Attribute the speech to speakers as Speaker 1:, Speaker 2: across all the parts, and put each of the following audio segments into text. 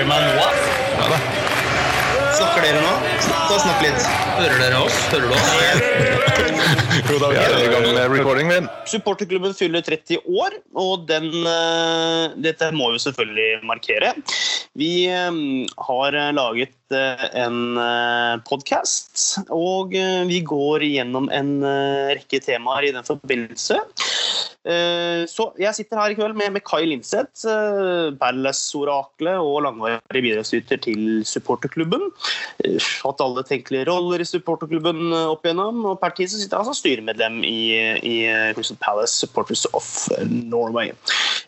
Speaker 1: Hører du meg nå?
Speaker 2: Ja da.
Speaker 3: Snakker dere nå? Ta og Snakk litt.
Speaker 1: Hører dere oss? Hører du oss?
Speaker 2: Jo da, vi er i gang med recording min.
Speaker 3: Supporterklubben fyller 30 år, og den, eh, dette må vi selvfølgelig markere. Vi eh, har laget eh, en podkast, og vi går gjennom en rekke temaer i den forbindelse. Eh, Så jeg sitter her i kveld med, med Kai Linseth, eh, Palace-oraklet og langvarig bidragsyter til supporterklubben. Eh, Hatt alle tenkelige roller i supporterklubben eh, opp igjennom, og per tid så sitter jeg altså styremedlem i, i eh, Crystal Palace Supporters of Norway.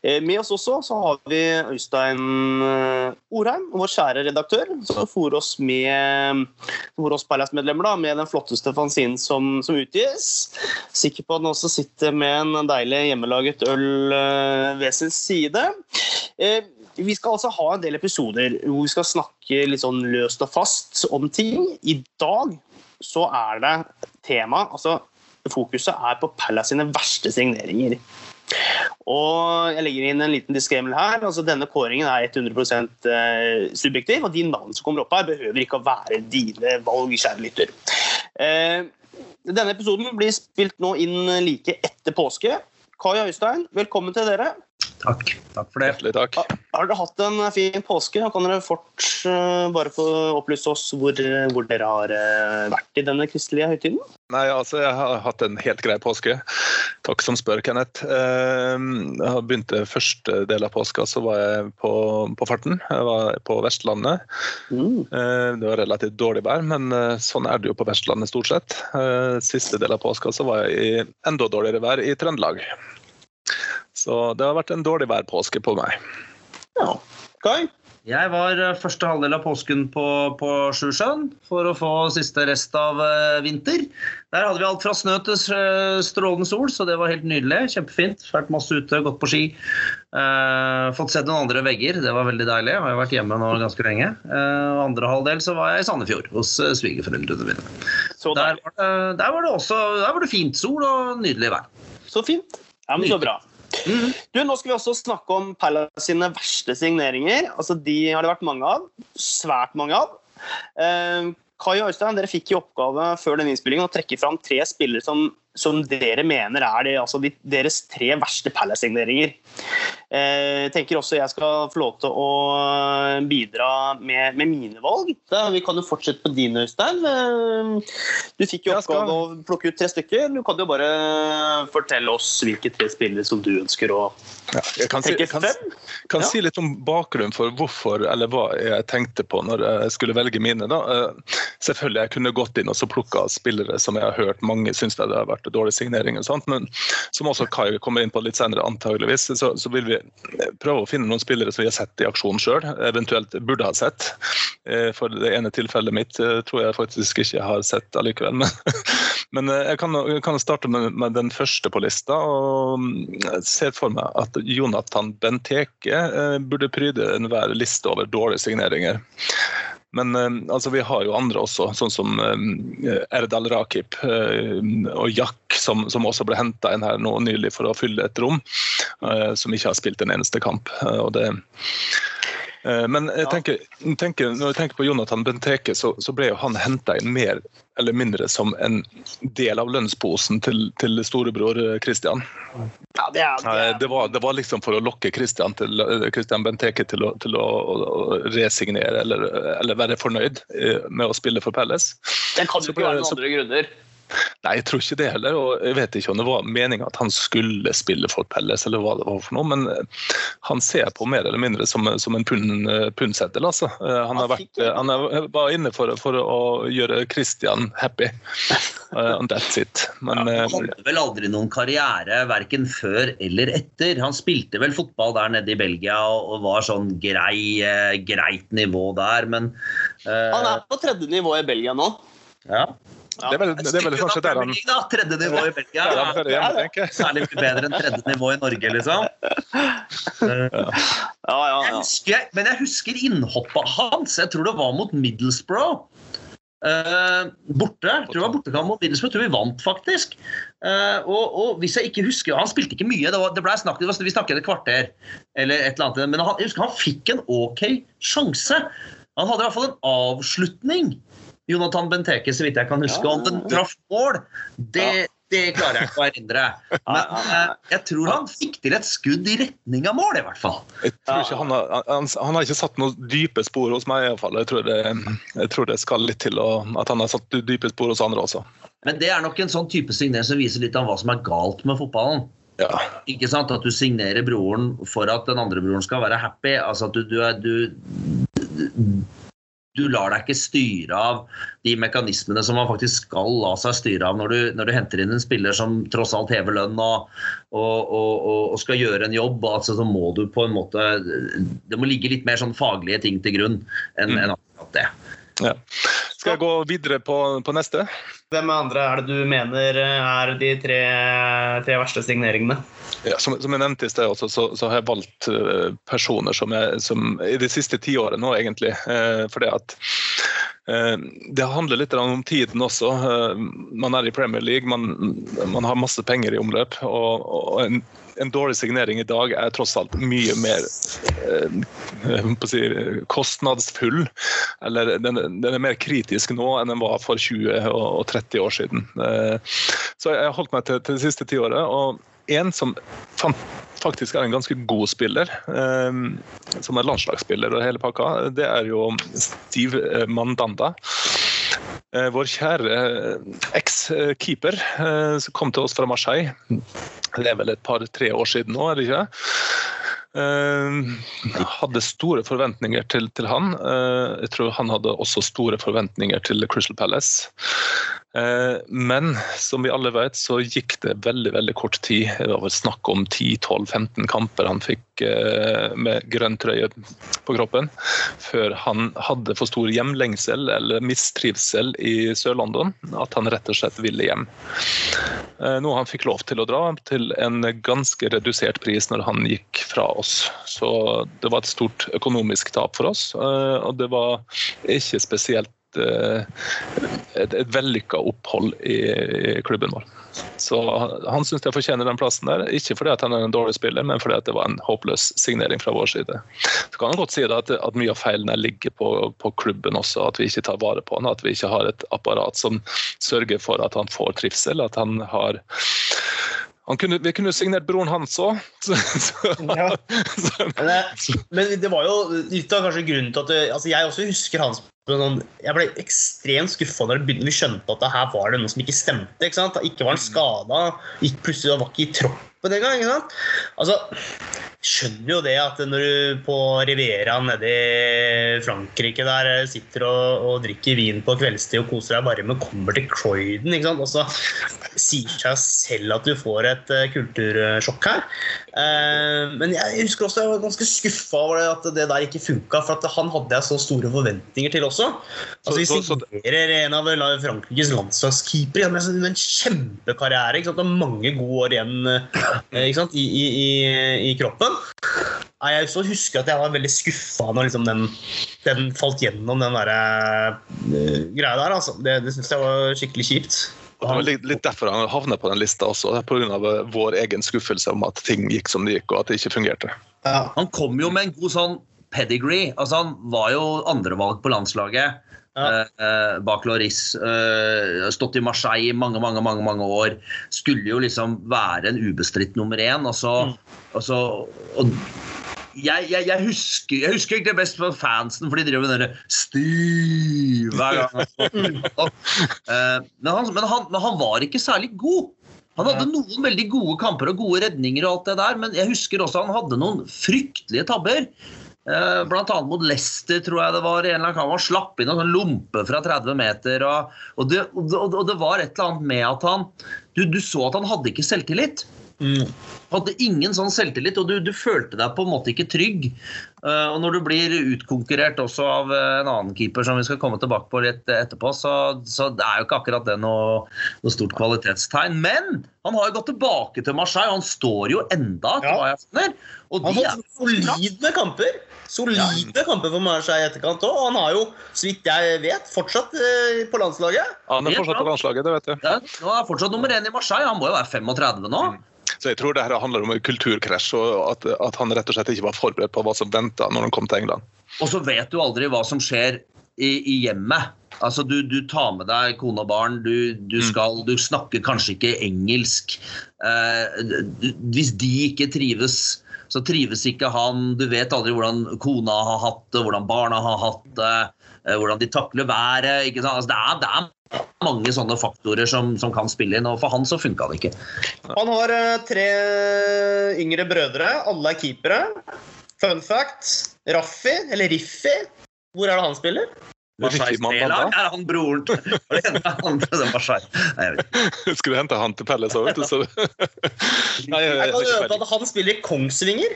Speaker 3: Eh, Med oss også så har vi Øystein eh, Orheim, vår kjære redaktør, som får oss med for oss Palace-medlemmer da, med den flotteste fanzinen som, som utgis. Sikker på at han også sitter med en deilig hjemmelaget øl eh, ved sin side. Eh, vi skal altså ha en del episoder hvor vi skal snakke litt sånn løst og fast om ting. I dag så er det tema, altså fokuset er på Palace sine verste signeringer. Og jeg legger inn en liten disclaimer her. altså Denne kåringen er 100 eh, subjektiv, og de navnene som kommer opp her, behøver ikke å være dine valg, kjære lytter. Denne episoden blir spilt nå inn like etter påske. Kai Øystein, velkommen til dere.
Speaker 1: Takk. Takk for det.
Speaker 2: Hjertelig takk.
Speaker 3: Har dere hatt en fin påske? Kan dere fort uh, bare få opplyse oss hvor, hvor dere har uh, vært i denne kristelige høytiden?
Speaker 2: Nei, altså, jeg har hatt en helt grei påske. Takk som spør, Kenneth. Uh, Jeg begynte første del av påska, så var jeg på, på farten. Jeg var på Vestlandet.
Speaker 3: Mm.
Speaker 2: Eh, Det var relativt dårlig vær, men eh, sånn er det jo på Vestlandet stort sett. Eh, Siste del av påska så var jeg i enda dårligere vær i Trøndelag. Så det har vært en dårlig værpåske på meg.
Speaker 3: Ja. Kai?
Speaker 1: Jeg var eh, første halvdel av påsken på, på Sjusjøen for å få siste rest av eh, vinter. Der hadde vi alt fra snø til strålende sol, så det var helt nydelig. Kjempefint. Vært masse ute, gått på ski. Eh, fått sett noen andre vegger, det var veldig deilig. Jeg har vært hjemme nå ganske lenge. Eh, andre halvdel så var jeg i Sandefjord hos eh, svigerforeldrene mine. Der var, det, der var det også der var det fint sol og nydelig vær.
Speaker 3: Så fint. Ja, men så bra. Du, Nå skal vi også snakke om Palace sine verste signeringer. Altså, De har det vært mange av. Svært mange av. Eh, Kai og Øystein, dere fikk i oppgave før denne innspillingen å trekke fram tre spillere som, som dere mener er det, altså de, deres tre verste Palace-signeringer. Eh, tenker også jeg skal få lov til å bidra med, med mine valg. Da, vi kan jo fortsette på din, Øystein. Eh, Du fikk jo oppgave å plukke ut tre stykker. Du kan jo bare fortelle oss hvilke tre spillere som du ønsker å
Speaker 2: Ja, jeg kan si, kan,
Speaker 3: frem.
Speaker 2: kan
Speaker 3: Ja.
Speaker 2: si litt om bakgrunnen for hvorfor, eller hva jeg tenkte på når jeg skulle velge mine. Da. Eh, Selvfølgelig jeg kunne gått inn og så plukka spillere som jeg har hørt mange syns det har vært dårlige signeringer, og sånt, men som også Kai kommer inn på litt senere, antageligvis, så, så vil vi prøve å finne noen spillere som vi har sett i aksjon sjøl, eventuelt burde ha sett. Eh, For det ene tilfellet mitt eh, tror jeg faktisk ikke jeg har sett allikevel. Men, men eh, jeg kan, kan starte med, med den første på lista. og mm, ser for meg at Jonathan Benteke burde pryde enhver liste over dårlige signeringer. Men eh, altså, vi har jo andre også, sånn som eh, Erdal Rakip eh, og Jack, som, som også ble henta inn her nå nylig for å fylle et rom, som ikke har spilt en eneste kamp. Og det Men jeg tenker, tenker, når jeg tenker på Jonathan Benteke, så, så ble jo han henta inn mer eller mindre som en del av lønnsposen til, til storebror eh, Christian.
Speaker 3: Ja, det er, det
Speaker 2: Eh,
Speaker 3: er.
Speaker 2: Det var, det var liksom for å lokke Christian, til, eh, Christian Benteke til, å, til å, å resignere eller, eller være fornøyd eh, med å spille for Pelles.
Speaker 3: Den kan jo ikke være noen andre grunner.
Speaker 2: Nei, jeg tror ikke det heller. og Jeg vet ikke om det var meninga at han skulle spille for Pelles, eller hva det var for noe, men eh, han ser på mer eller mindre som, som en pund, eh, pundseddel. Altså. Eh, Han, har vært, han er- var inne for, for å gjøre Christian happy. And that's it. Men
Speaker 1: Han
Speaker 2: eh,
Speaker 1: hadde vel aldri noen karriere verken før eller etter. Han spilte vel fotball der nede i Belgia og var sånn grei, greit nivå der, men uh...
Speaker 3: Han er på tredje nivå i Belgia nå.
Speaker 1: ja.
Speaker 2: Det er vel, det er vel kanskje der han
Speaker 1: da. Tredje nivå i Belgia.
Speaker 2: Ja, hører hjemme.
Speaker 1: Særlig mye bedre enn tredje nivå i Norge, liksom.
Speaker 3: Ja, ja,
Speaker 1: Jeg husker, men jeg husker innhoppet hans. Jeg tror det var mot Middlesbrough. Uh, borte. Jeg tror det var bortekamp mot Middlesbrough. Jeg tror vi vant, faktisk. Uh, og, og, hvis jeg ikke husker Han spilte ikke mye. Det, var, det ble snakket, Vi snakket et kvarter, eller et eller annet. Men han, jeg husker han fikk en OK sjanse. Han hadde i hvert fall en avslutning. Jonathan Benteke, så vidt jeg kan huske. Om den traff mål, det, det klarer jeg ikke å erindre. Men uh, jeg tror han fikk til et skudd i retning av mål, i hvert fall.
Speaker 2: Jeg tror ikke han, har, han, han har ikke satt noen dype spor hos meg, i hvert fall. Jeg tror det, jeg tror det skal litt til å, at han har satt dype spor hos andre også.
Speaker 1: Men det er nok en sånn type signering som viser litt av hva som er galt med fotballen.
Speaker 2: Ja.
Speaker 1: Ikke sant? At du signerer broren for at den andre broren skal være happy. Altså at du, du, er, du du lar deg ikke styre av de mekanismene som man faktisk skal la seg styre av når du, når du henter inn en spiller som tross alt hever lønn og, og, og, og, skal gjøre en jobb. Altså, så må du på en måte Det må ligge litt mer sånn faglige ting til grunn enn mm. en akkurat det.
Speaker 2: Ja. Skal jeg gå videre på, på, neste?
Speaker 3: Hvem andre er det du mener er de tre, tre verste signeringene?
Speaker 2: Ja, som, som, jeg nevnte i sted, også, så, så, har jeg valgt uh, personer som, jeg, som i de siste tiåret nå, egentlig. Uh, fordi at uh, det handler litt om tiden også. man er i Premier League, man, man har masse penger i omløp. og, og en, en, dårlig signering i dag er tross alt mye mer si, kostnadsfull. Eller den, den, er mer kritisk nå enn den var for 20 og 30 år siden. så jeg har holdt meg til, til det siste tiåret. og en som faktisk er en ganske god spiller, eh, som er landslagsspiller og hele pakka, det er jo Steve eh, Mandanda. Eh, vår kjære eh, eks-keeper som kom til oss fra Marseille. Det er vel et par-tre år siden nå, er det ikke? Jeg hadde store forventninger til, til han. Jeg tror han hadde også store forventninger til Crystal Palace. Eh, men som vi alle vet, så gikk det veldig veldig kort tid. Det var vel snakk om 10-12-15 kamper han fikk eh, med grønn trøye på kroppen, før han hadde for stor hjemlengsel eller mistrivsel i Sør-London at han rett og slett ville hjem. Eh, noe han fikk lov til å dra til en ganske redusert pris når han gikk fra oss. Så det var et stort økonomisk tap for oss, og det var ikke spesielt Eh, et, et vellykka opphold i, i, klubben vår. Så han syns jeg fortjener den plassen der. Ikke fordi han er en dårlig spiller, men fordi det var en håpløs signering fra vår side. Så kan han godt si at, at mye av feilene ligger på, på, klubben også, at vi ikke tar vare på han, at vi ikke har et apparat som sørger for at han får trivsel, at han har kunne, vi kunne signert broren hans òg.
Speaker 3: ja. men, det var jo litt av kanskje grunnen til at det, altså Jeg også husker hans jeg ble ekstremt skuffa når vi skjønte at det her var det noe som ikke stemte. ikke? Ikke var han skada, plutselig var ikke i troppen engang. Altså, skjønner jo det at når du på Riviera nede i Frankrike der sitter og, og drikker vin på kveldstid og koser deg varme, kommer til Croydon og så sier seg selv at du får et uh, kultursjokk her. Uh, men jeg husker også jeg var ganske skuffa over at det der ikke funka, for han hadde jeg så store forventninger til også. Altså, vi signerer en av Frankrikes landslagskeepere med en kjempekarriere. ikke sant? Og mange gode år igjen sant? I, i, i, i kroppen. Jeg så husker at jeg var veldig skuffa når liksom den, den, falt gjennom den der, uh, greia der. Altså. Det, det syns jeg var skikkelig kjipt.
Speaker 2: Det var litt, derfor han havna på den lista også, pga. Eh, vår egen skuffelse om at ting gikk som det gikk, og at det ikke fungerte.
Speaker 1: Ja. Han kom jo med en god sånn pedigree. Altså, han var jo andrevalg på landslaget. Ja. Eh, bak Loris. Eh, stått i Marseille i mange mange, mange, mange år. Skulle jo liksom være en ubestridt nummer én. Og så, mm. og så og jeg, jeg, jeg, husker, jeg husker egentlig best på fansen, for de driver med den stiv hver gang. Eh, men, han, men, han, men han var ikke særlig god. Han hadde noen veldig gode kamper og gode redninger, og alt det der, men jeg husker også han hadde noen fryktelige tabber. Eh, blant annet mot Leicester, tror jeg det var. en eller annen kamp. Han slapp inn en sånn lompe fra 30 meter. Og, og, det, og, det, var et eller annet med at han du, du så at han hadde ikke selvtillit. Mm. Hadde ingen sånn selvtillit, og du, du, følte deg på en måte ikke trygg. Uh, og når du blir utkonkurrert også av uh, en annen keeper, som vi skal komme tilbake på litt etterpå, så, så det er jo ikke akkurat det noe, noe, stort kvalitetstegn. Men han har jo gått tilbake til Marseille, han står jo enda, til hva jeg skjønner.
Speaker 3: han har fått solide kamper. Solide kamper for Marseille i etterkant òg. Og han har jo, så vidt jeg vet, fortsatt eh, på landslaget.
Speaker 2: Ja, Han er fortsatt på landslaget, det vet du.
Speaker 1: Ja, nå er han fortsatt nummer én i Marseille. Han må jo være 35 nå.
Speaker 2: Så jeg tror det her handler om en kulturkrasj, og at, at han rett og slett ikke var forberedt på hva som venta når han kom til England.
Speaker 1: Og så vet du aldri hva som skjer i, i hjemmet. Altså, du, du, tar med deg kone og barn, du, du, skal, du snakker kanskje ikke engelsk. Eh, hvis de ikke trives, så trives ikke han. Du vet aldri hvordan kona har hatt det, hvordan barna har hatt det, hvordan de takler været. ikke sant? Altså, det, er, det, er, mange sånne faktorer som, som, kan spille inn, og for han så funka det ikke.
Speaker 3: Han har uh, tre yngre brødre, alle er keepere. Fun fact, Raffi, eller Riffi, hvor er det han spiller?
Speaker 1: Marseille-lag? Er han broren til
Speaker 2: Skulle hente han til Pelles òg, vet du? Så...
Speaker 3: Nei, jeg, jeg, jeg, at han spiller i Kongsvinger.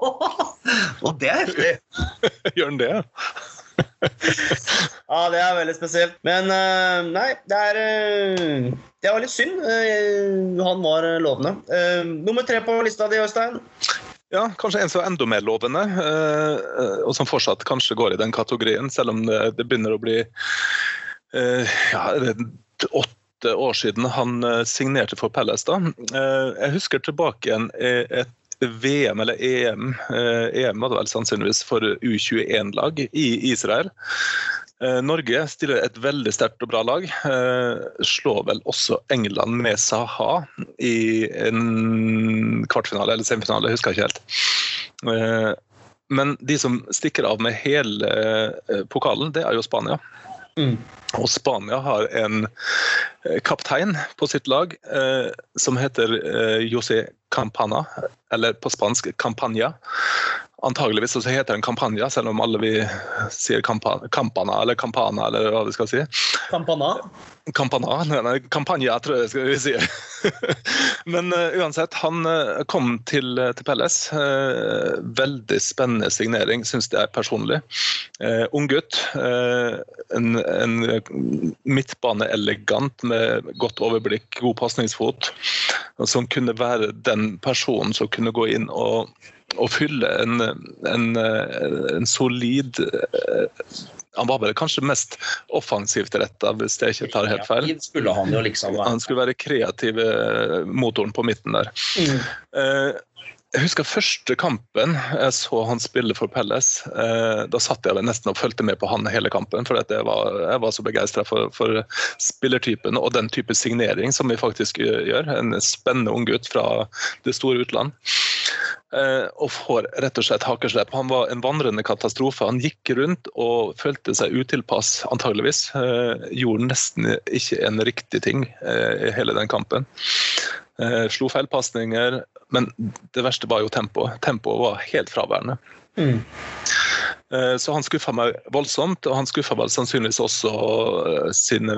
Speaker 1: Og det er heftig.
Speaker 2: Gjør han det?
Speaker 3: ja, det er veldig spesielt. Men uh, nei, det er uh, Det var litt synd. Uh, han var lovende. nummer tre på lista di, Øystein?
Speaker 2: Ja, kanskje en som er enda mer lovende, eh, og som fortsatt kanskje går i den kategorien, selv om det, det begynner å bli eh, ja, åtte år siden han eh, signerte for Palace. da. Jeg husker tilbake igjen et VM eller EM, EM var det vel sannsynligvis for U21-lag i Israel. Eh, Norge stiller et veldig sterkt og bra lag. Eh, slår vel også England med Saha i en kvartfinale eller semifinale, jeg husker ikke helt. Eh, men de som stikker av med hele pokalen, det er jo Spania. Mm. Og Spania har en kaptein på sitt lag som heter José Campana, eller på spansk Campania. Antageligvis så heter den kampanja, selv om alle vi sier kampana eller kampana, eller hva vi skal si.
Speaker 3: Kampana?
Speaker 2: Kampana, nei, kampanja, tror jeg vi si. Men uh, uansett, han uh, kom til, uh, til Pelles. veldig spennende signering, syns jeg personlig. ung gutt. en, en midtbaneelegant med godt overblikk, god pasningsfot. Som kunne være den personen som kunne gå inn og å fylle en, en, en solid han var vel kanskje mest offensivt retta, hvis jeg ikke tar helt feil.
Speaker 1: Skulle han, jo liksom
Speaker 2: være. han skulle være kreativ motoren på midten der. Mm. Eh, jeg husker første kampen jeg så han spille for Pelles. Eh, da satt jeg nesten og fulgte med på han hele kampen, for jeg var, jeg var så begeistra for, for, spillertypen og den type signering som vi faktisk gjør. En spennende ung gutt fra det store utland. Eh, og får rett og slett hakeslepp. Han var en vandrende katastrofe. Han gikk rundt og følte seg utilpass, antageligvis. Eh, gjorde nesten ikke en riktig ting i hele den kampen. Slo feilpasninger, men det verste var jo tempoet. Tempoet var helt fraværende. Mm. Eh, så han skuffa meg voldsomt, og han skuffa vel sannsynligvis også eh, sin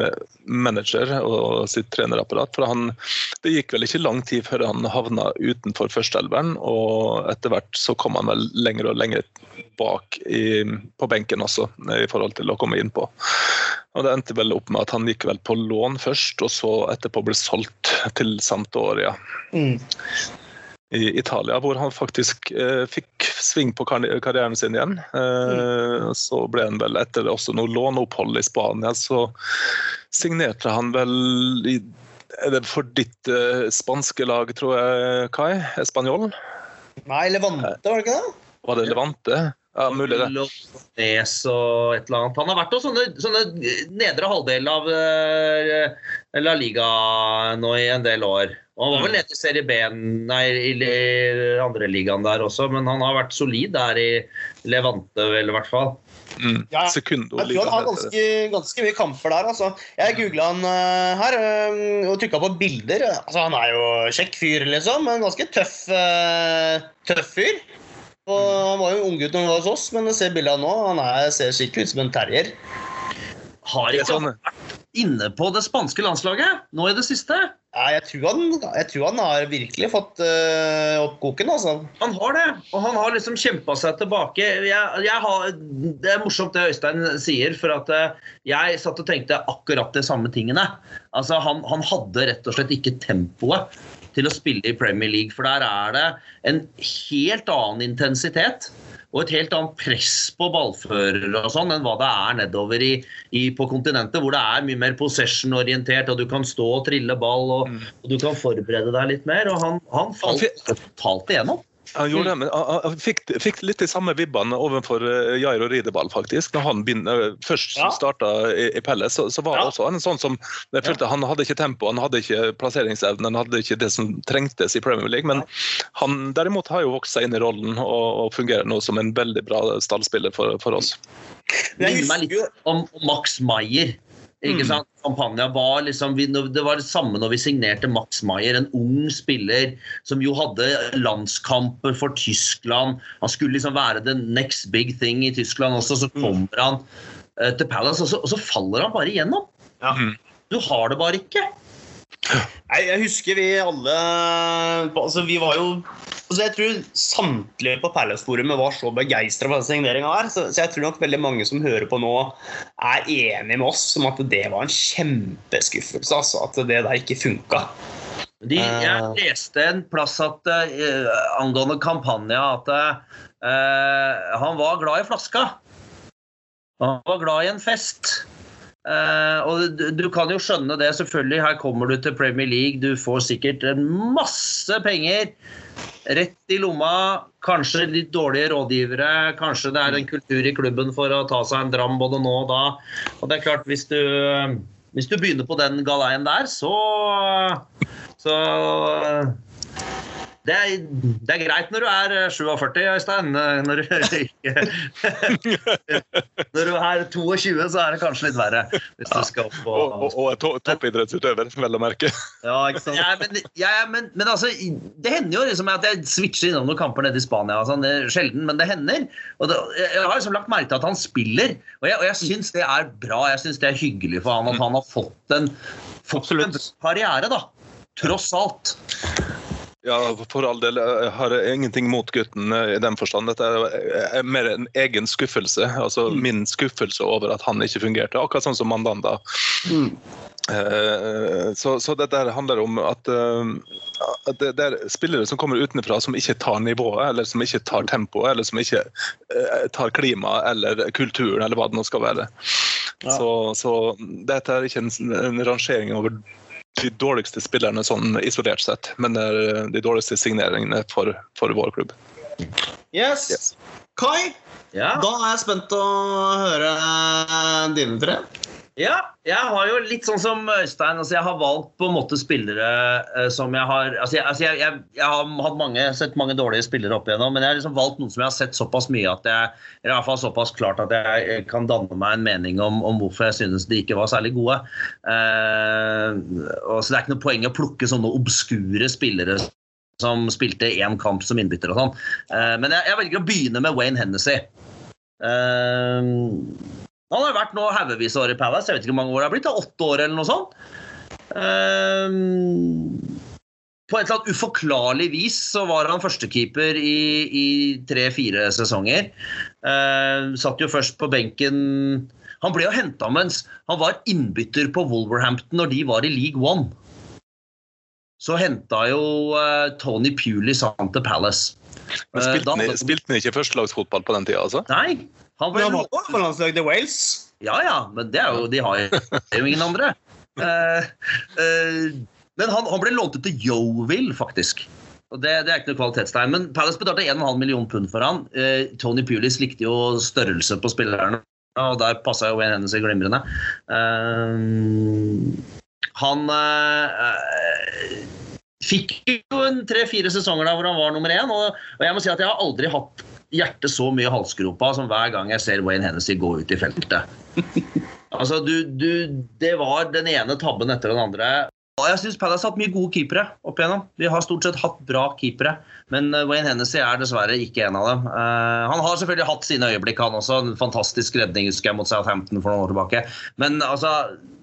Speaker 2: manager og sitt trenerapparat. For han, det gikk vel ikke lang tid før han havna utenfor førsteelveren, og etter hvert så kom han vel lenger og lenger bak i, på benken også, i forhold til å komme innpå. Og Det endte vel opp med at han gikk vel på lån først, og så etterpå ble solgt til Sampdoria. Mm i Italia, hvor han faktisk eh, fikk sving på karrieren sin igjen. Eh, mm. Så ble han vel etter også noe låneopphold i Spania, så signerte han vel i er det for ditt eh, spanske lag, tror jeg, Kai? Espanol?
Speaker 3: Nei, Levante, var det ikke det?
Speaker 2: Var det Levante? Ja, mulig det.
Speaker 1: Lottes og et eller annet. Han har vært hos sånne, sånne nedre halvdel av uh, La Liga nå i en del år. Han var vel mm. nede i serie B, nei, i andre ligaen der også, men han har vært solid der i Levante, vel, i hvert fall.
Speaker 2: Mm. Ja, jeg tror
Speaker 3: han har ganske, ganske, mye kamper der. Altså. Jeg googla han uh, her uh, og trykka på bilder. Altså, han er jo kjekk fyr, liksom, men ganske tøff, uh, tøff fyr. Og han var jo unggutt når han var hos oss, men jeg ser bildet nå. Han er, ser skikkelig ut som en terrier.
Speaker 1: Har ikke han vært inne på det spanske landslaget nå i det siste?
Speaker 3: Ja, jeg, tror han, jeg tror han har virkelig fått uh, opp koken. Altså.
Speaker 1: Han har det, og han har liksom kjempa seg tilbake. Jeg, jeg har, det er morsomt det Øystein sier, for at uh, jeg satt og tenkte akkurat de samme tingene. Altså, han, han hadde rett og slett ikke tempoet til å spille i Premier League, for der er det en helt annen intensitet. Og et helt annet press på ballførere og sånn enn hva det er nedover i, i, på kontinentet, hvor det er mye mer possession-orientert, og du kan stå og trille ball, og, mm. og, du kan forberede deg litt mer. Og han, han falt totalt igjennom.
Speaker 2: Han gjorde det, men han fikk, fikk litt de samme vibbene overfor eh, Jairo Rideball, faktisk. Når han begynner, eh, først ja. starta i, i Pelles, så, så, var ja. også en sånn som jeg følte Han hadde ikke tempo, han hadde ikke plasseringsevne, han hadde ikke det som trengtes i Premier League. Men han derimot har jo vokst seg inn i rollen og, og fungerer nå som en veldig bra stallspiller for, for oss.
Speaker 1: Det minner meg litt om Max Maier. Ikke mm. sant? Campania var liksom, Det var det samme når vi signerte Max Maier, en ung spiller som jo hadde landskamper for Tyskland. Han skulle liksom være the next big thing i Tyskland også. Så mm. kommer han uh, til Palace, og så, og så, faller han bare igjennom. Ja. Mm. Du har det bare ikke.
Speaker 3: Nei, jeg husker vi alle altså Vi var jo altså Jeg tror samtlige på Palace-forumet var så begeistra for den signeringa her. Så, så, jeg tror nok veldig mange som hører på nå, er enig med oss om at det var en kjempeskuffelse. Altså, at det der ikke funka.
Speaker 1: De, jeg eh. leste en plass at, uh, angående kampanja at uh, han var glad i flaska. Han var glad i en fest. Uh, og du, du, kan jo skjønne det, selvfølgelig. Her kommer du til Premier League, du får sikkert masse penger rett i lomma. Kanskje litt dårlige rådgivere. Kanskje det er en kultur i klubben for å ta seg en dram både nå og da. Og det er klart, hvis du, hvis du begynner på den galeien der, så, så det er, det er, greit når du er 47, eh, Øystein. Når du, når du er 22, så er det kanskje litt verre. Hvis du skal opp
Speaker 2: og, og, og er to, toppidrettsutøver, vel å merke.
Speaker 1: Ja, ikke sant? Ja, men, ja, men, men, altså, det hender jo liksom at jeg switcher innom noen kamper nede i Spania. Altså, det er sjelden, men det hender. Og det, jeg har liksom lagt merke til at han spiller, og jeg, og jeg syns det er bra. Jeg syns det er hyggelig for han at han har fått en, fått en karriere, da. Tross alt.
Speaker 2: Ja, for all del. Jeg har ingenting mot gutten i den forstand. Dette er mer en egen skuffelse. Altså mm. min skuffelse over at han ikke fungerte. Akkurat sånn som Mandanda. Mm. Eh, så, så dette handler om at, eh, at det, det, er spillere som kommer utenfra som ikke tar nivået, eller som ikke tar tempoet, eller som ikke eh, tar klimaet eller kulturen, eller hva det nå skal være. Ja. Så, så, dette er ikke en, en rangering over de dårligste spillerne sånn isolert sett, men det er de dårligste signeringene for, for vår klubb.
Speaker 3: Yes. yes. Kai, ja. da er jeg spent å høre dine tre.
Speaker 1: Ja, jeg har jo litt sånn som Øystein. altså Jeg har valgt på en måte spillere eh, som jeg har altså jeg, altså jeg, jeg, jeg har mange, sett mange dårlige spillere opp igjennom, men jeg har liksom valgt noen som jeg har sett såpass mye at jeg i hvert fall såpass klart at jeg kan danne meg en mening om, om hvorfor jeg synes de ikke var særlig gode. Eh, og så Det er ikke noe poeng å plukke sånne obskure spillere som spilte én kamp som innbytter og sånn. Eh, men jeg, velger å begynne med Wayne Hennessy. Eh, han har vært nå haugevis år i Palace. Jeg vet ikke hvor mange år det har blitt. Åtte år eller noe sånt. Um, på et eller annet uforklarlig vis så var han førstekeeper i, i tre-fire sesonger. Uh, satt jo først på benken Han ble jo henta mens han var innbytter på Wolverhampton når de var i League One. Så henta jo uh, Tony Pulis han til Palace.
Speaker 2: Men spilte han, spilte han ikke førstelagsfotball på den tida? Altså?
Speaker 1: Nei,
Speaker 3: han ble han på landslaget til Wales.
Speaker 1: Ja ja, men det er jo, de har jo ingen andre. Uh, uh, men han, han, ble lånt ut til Yeovil, faktisk. Og det, det, er ikke noe kvalitetstegn. Men Palace betalte 1,5 million pund for han. Uh, Tony Pulis likte jo størrelse på spillerne, og der passa jo en hennes glimrende. han fikk jo en tre-fire sesonger der hvor han var nummer én, og, og jeg må si at jeg har aldri hatt hjertet så mye i halsgropa som hver gang jeg ser Wayne Hennessy gå ut i feltet. altså, du, du, det var den ene tabben etter den andre. Og jeg syns Palace har hatt mye gode keepere opp igjennom. Vi har stort sett hatt bra keepere, men eh, Wayne Hennessy er dessverre ikke en av dem. Uh, han har selvfølgelig hatt sine øyeblikk, han også. En fantastisk redning husker jeg mot Southampton for noen år tilbake. Men altså,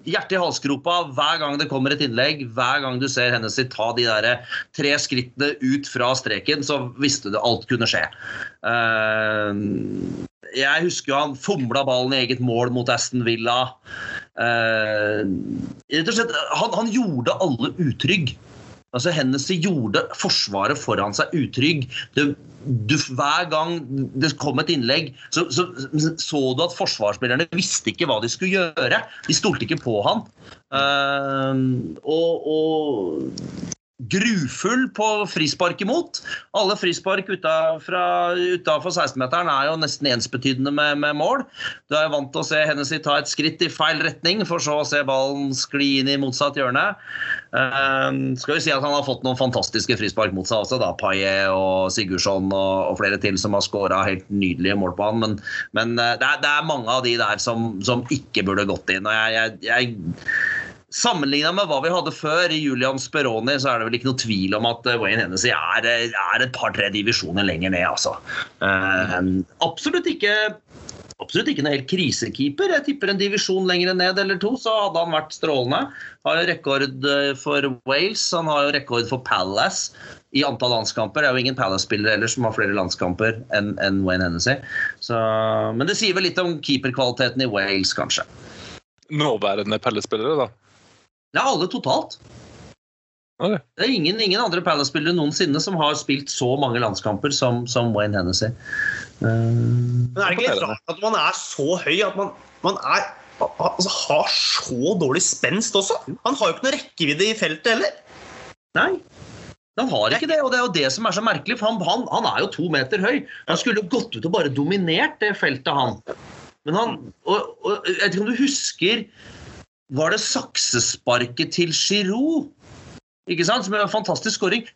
Speaker 1: hjertet i halsgropa hver gang det kommer et innlegg, hver gang du ser Hennessy ta de der tre skrittene ut fra streken, så visste du alt kunne skje. Uh, jeg husker han fomla ballen i eget mål mot Aston Villa. Uh, rett og slett, han, han, gjorde alle utrygg. Altså, Hennessy gjorde forsvaret foran seg utrygg. Det, du, hver gang det kom et innlegg, så, så, så du at forsvarsspillerne visste ikke hva de skulle gjøre. De stolte ikke på han. Uh, og, og grufull på frispark imot. Alle frispark utafor 16-meteren er jo nesten ensbetydende med, med, mål. Du er vant til å se Hennessy ta et skritt i feil retning, for så å se ballen skli inn i motsatt hjørne. Uh, skal vi si at Han har fått noen fantastiske frispark mot seg også. da, Paillet og Sigurdsson og, og, flere til som har skåra helt nydelige mål på han. Men, men uh, det, er, det, er, mange av de der som, som ikke burde gått inn. og jeg, jeg, jeg Sammenligna med hva vi hadde før, i Julian Speroni, så er det vel ikke noe tvil om at eh, Wayne Hennessy er, eh, er et par-tre divisjoner lenger ned, altså. Uh, absolutt ikke absolutt ikke noe helt krisekeeper. Jeg tipper en divisjon lenger ned eller to, så hadde han vært strålende. Har jo rekord for Wales, han har jo rekord for Palace i antall landskamper. Det er jo ingen Palace-spillere ellers som har flere landskamper enn en Wayne Hennessy. Så, men det sier vel litt om keeperkvaliteten i Wales, kanskje.
Speaker 2: Nåværende Palace-spillere, da?
Speaker 1: Ja, alle totalt. Okay. Det er ingen, ingen andre Palace-spillere noensinne som har spilt så mange landskamper som, som Wayne Hennessy.
Speaker 3: Uh, Men er det ikke litt rart at man er så høy at man, man er, altså, har så dårlig spenst også? Han har jo ikke noe rekkevidde i feltet heller.
Speaker 1: Nei. Han har ikke det, og det er jo det som er så merkelig. For han, han, han er jo to meter høy. Han skulle gått ut og bare dominert det feltet, han. Men han og, og, Jeg vet ikke om du husker var det saksesparket til Giroud, ikke sant? som er en fantastisk skåring.